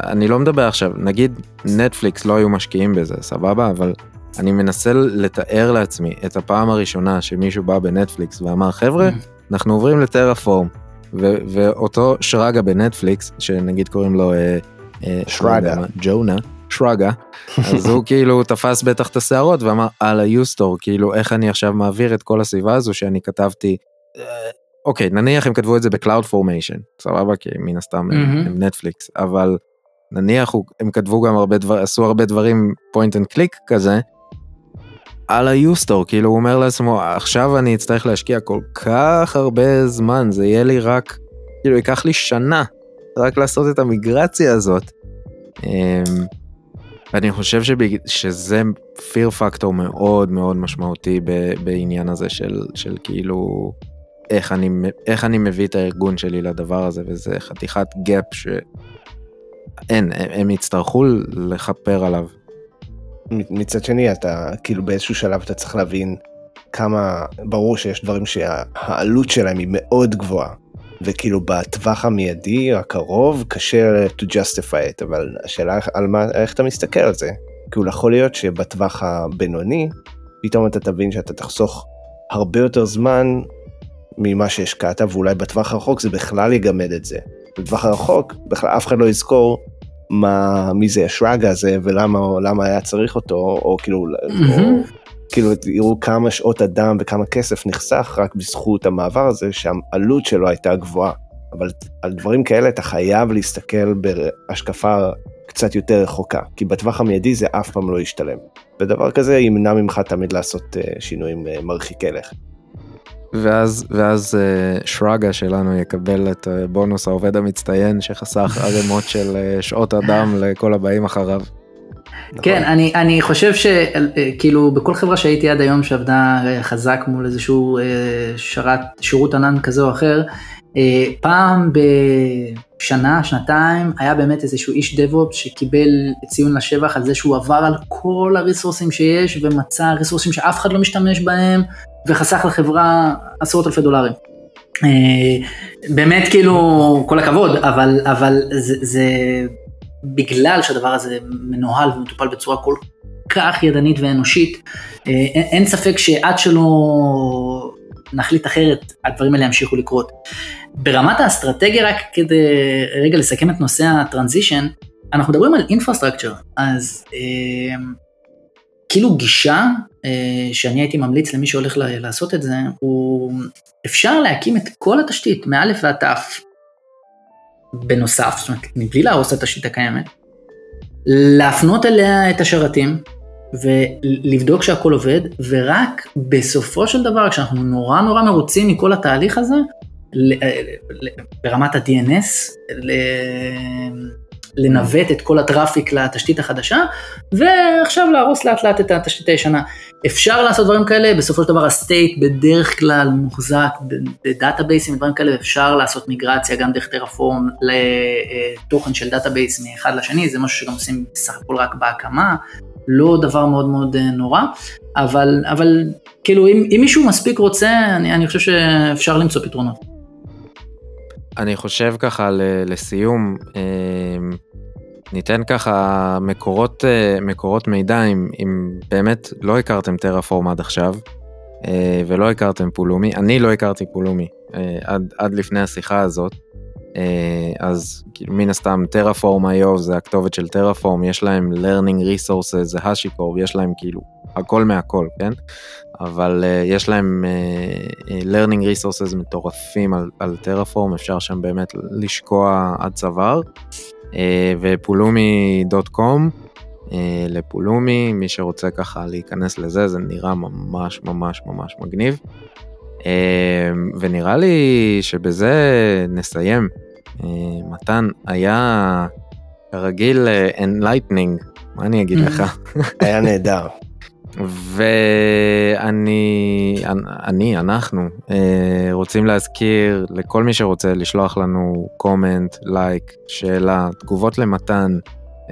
אני לא מדבר עכשיו, נגיד נטפליקס לא היו משקיעים בזה, סבבה? אבל אני מנסה לתאר לעצמי את הפעם הראשונה שמישהו בא בנטפליקס ואמר, חבר'ה, אנחנו עוברים לטרפורם. ו- ואותו שרגא בנטפליקס, שנגיד קוראים לו אה, אה, שרגא, ג'ונה, שרגא, אז הוא כאילו תפס בטח את השערות ואמר על יוסטון, כאילו איך אני עכשיו מעביר את כל הסביבה הזו שאני כתבתי, אה, אוקיי, נניח הם כתבו את זה ב CloudFormation, סבבה, כי מן הסתם. הם נטפליקס, אבל נניח הם כתבו גם הרבה דברים, עשו הרבה דברים point and click כזה, על יוסטון, כאילו הוא אומר לעצמו, עכשיו אני אצטרך להשקיע כל כך הרבה זמן, זה יהיה לי רק, כאילו ייקח לי שנה רק לעשות את המיגרציה הזאת. אמ, ואני חושב שבג... שזה פיר פקטור מאוד מאוד משמעותי ב... בעניין הזה של, של כאילו איך אני, איך אני מביא את הארגון שלי לדבר הזה, וזה חתיכת גאפ שאין, הם, הם יצטרכו לכפר עליו. מצד שני אתה כאילו באיזשהו שלב אתה צריך להבין כמה ברור שיש דברים שהעלות שלהם היא מאוד גבוהה וכאילו בטווח המיידי הקרוב קשה to justify it אבל השאלה על מה איך אתה מסתכל על זה כאילו יכול להיות שבטווח הבינוני פתאום אתה תבין שאתה תחסוך הרבה יותר זמן ממה שהשקעת ואולי בטווח הרחוק זה בכלל יגמד את זה. בטווח הרחוק בכלל אף אחד לא יזכור מה, מי זה השרגה הזה ולמה למה היה צריך אותו, או כאילו. או כאילו תראו כמה שעות אדם וכמה כסף נחסך רק בזכות המעבר הזה שהעלות שלו הייתה גבוהה. אבל על דברים כאלה אתה חייב להסתכל בהשקפה קצת יותר רחוקה, כי בטווח המיידי זה אף פעם לא ישתלם. ודבר כזה ימנע ממך תמיד לעשות אה, שינויים אה, מרחיקי לכת. ואז ואז uh, שרגא שלנו יקבל את uh, בונוס העובד המצטיין שחסך ערימות של uh, שעות אדם לכל הבאים אחריו. כן. אני, אני חושב שכאילו בכל חברה שהייתי עד היום שעבדה חזק מול איזשהו שרת, שירות ענן כזה או אחר, פעם בשנה, שנתיים, היה באמת איזשהו איש דב-אופ שקיבל ציון לשבח על זה שהוא עבר על כל הריסורסים שיש ומצא ריסורסים שאף אחד לא משתמש בהם וחסך לחברה עשרות אלפי דולרים. באמת כאילו כל הכבוד, אבל, אבל זה, זה בגלל שהדבר הזה מנוהל ומטופל בצורה כל כך ידנית ואנושית, אין, אין ספק שעד שלא נחליט אחרת, הדברים האלה ימשיכו לקרות. ברמת האסטרטגיה, רק כדי רגע לסכם את נושא הטרנזישן, אנחנו מדברים על אינפרסטרקצ'ר, אז אה, כאילו גישה אה, שאני הייתי ממליץ למי שהולך לעשות את זה, הוא אפשר להקים את כל התשתית, מאלף ועד תף, בנוסף, זאת אומרת, מבלי להרוס את התשתית הקיימת, להפנות אליה את השרתים, ולבדוק שהכל עובד, ורק בסופו של דבר, כשאנחנו נורא נורא מרוצים מכל התהליך הזה, ברמת ה-DNS, לנווט את כל ה traffic לתשתית החדשה, ועכשיו להרוס לאט לאט את התשתית הישנה. אפשר לעשות דברים כאלה, בסופו של דבר ה state בדרך כלל מוחזק בדאטאבייסים ודברים כאלה, אפשר לעשות מיגרציה גם דרך Terraform לתוכן של database מאחד לשני, זה משהו שגם עושים בסך הכל רק בהקמה, לא דבר מאוד מאוד אה, נורא, אבל, אבל כאילו אם, אם מישהו מספיק רוצה, אני, אני חושב שאפשר למצוא פתרונות. אני חושב ככה לסיום, אמ, ניתן ככה מקורות, אה, מקורות מידע אם, אם באמת לא הכרתם טרפורם עד עכשיו אה, ולא הכרתם פולומי, אני לא הכרתי פולומי אה, עד, עד לפני השיחה הזאת, אז כאילו מן הסתם טרפורם איו זה הכתובת של טרפורם, יש להם learning resources, זה השיקור, יש להם כאילו הכל מהכל, כן? אבל uh, יש להם uh, learning resources מטורפים על, על טרפורם, אפשר שם באמת לשקוע עד צוואר. Uh, ופולומי.com uh, לפולומי, מי שרוצה ככה להיכנס לזה, זה נראה ממש ממש ממש מגניב. Uh, ונראה לי שבזה נסיים. Uh, מתן, היה כרגיל uh, enlightening, מה אני אגיד לך? היה נהדר. ואני, אני, אנחנו אה, רוצים להזכיר לכל מי שרוצה לשלוח לנו קומנט, לייק, שאלה, תגובות למתן,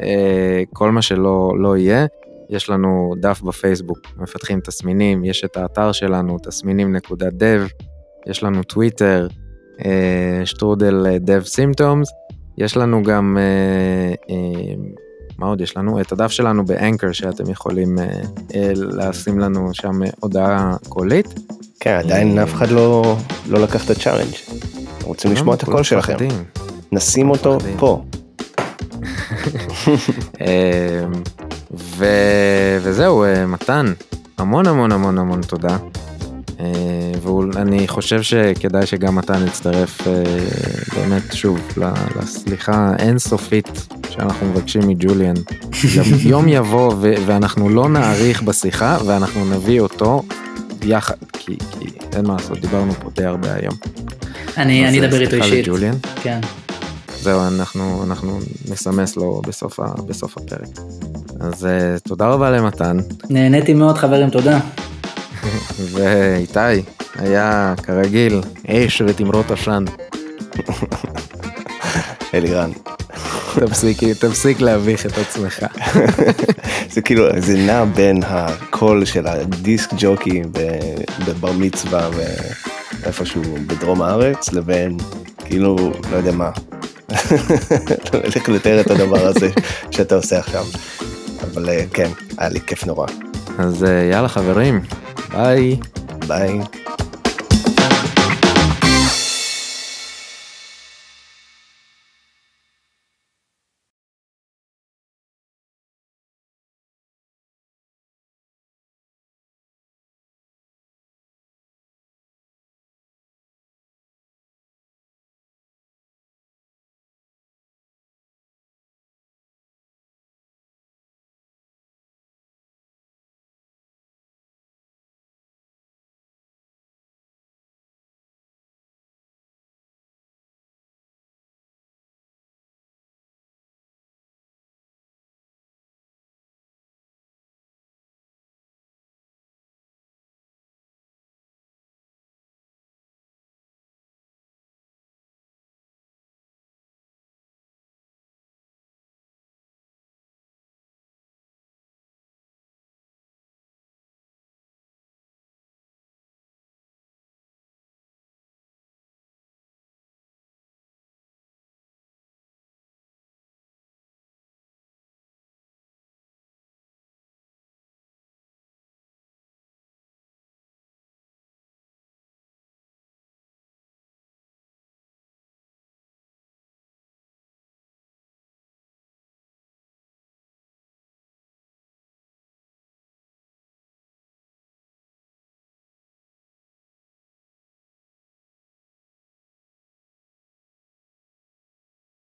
אה, כל מה שלא לא יהיה. יש לנו דף בפייסבוק, מפתחים תסמינים, יש את האתר שלנו, תסמינים.dev, יש לנו טוויטר, שטרודל Dev Symptoms, יש לנו גם מה עוד יש לנו? את הדף שלנו ב Anchor שאתם יכולים אה, אה, לשים לנו שם הודעה קולית. כן, עדיין אף אחד לא, לא לקח את ה challenge. רוצים לשמוע את הקול שלכם. נשים אותו פה. ו... וזהו, מתן, המון המון המון המון תודה. ואני חושב שכדאי שגם מתן יצטרף באמת שוב לסליחה אינסופית שאנחנו מבקשים מג'וליאן. יום יבוא ואנחנו לא נאריך בשיחה ואנחנו נביא אותו יחד, כי, כי אין מה לעשות, דיברנו פה די הרבה היום. אני, אני אדבר איתו אישית. לג'וליאן. כן. זהו, אנחנו, אנחנו נסמס לו בסוף, ה, בסוף הפרק. אז תודה רבה למתן. נהניתי מאוד חברים, תודה. ואיתי, היה כרגיל אש ותמרות עשן. אלירן. תפסיק, תפסיק להביך את עצמך. זה כאילו, זה נע בין הקול של הדיסק ג'וקי בבר מצווה ואיפשהו בדרום הארץ, לבין כאילו, לא יודע מה. איך לתאר את הדבר הזה שאתה עושה עכשיו. אבל אה, כן, היה לי כיף נורא. אז אה, יאללה חברים, Bye. Bye.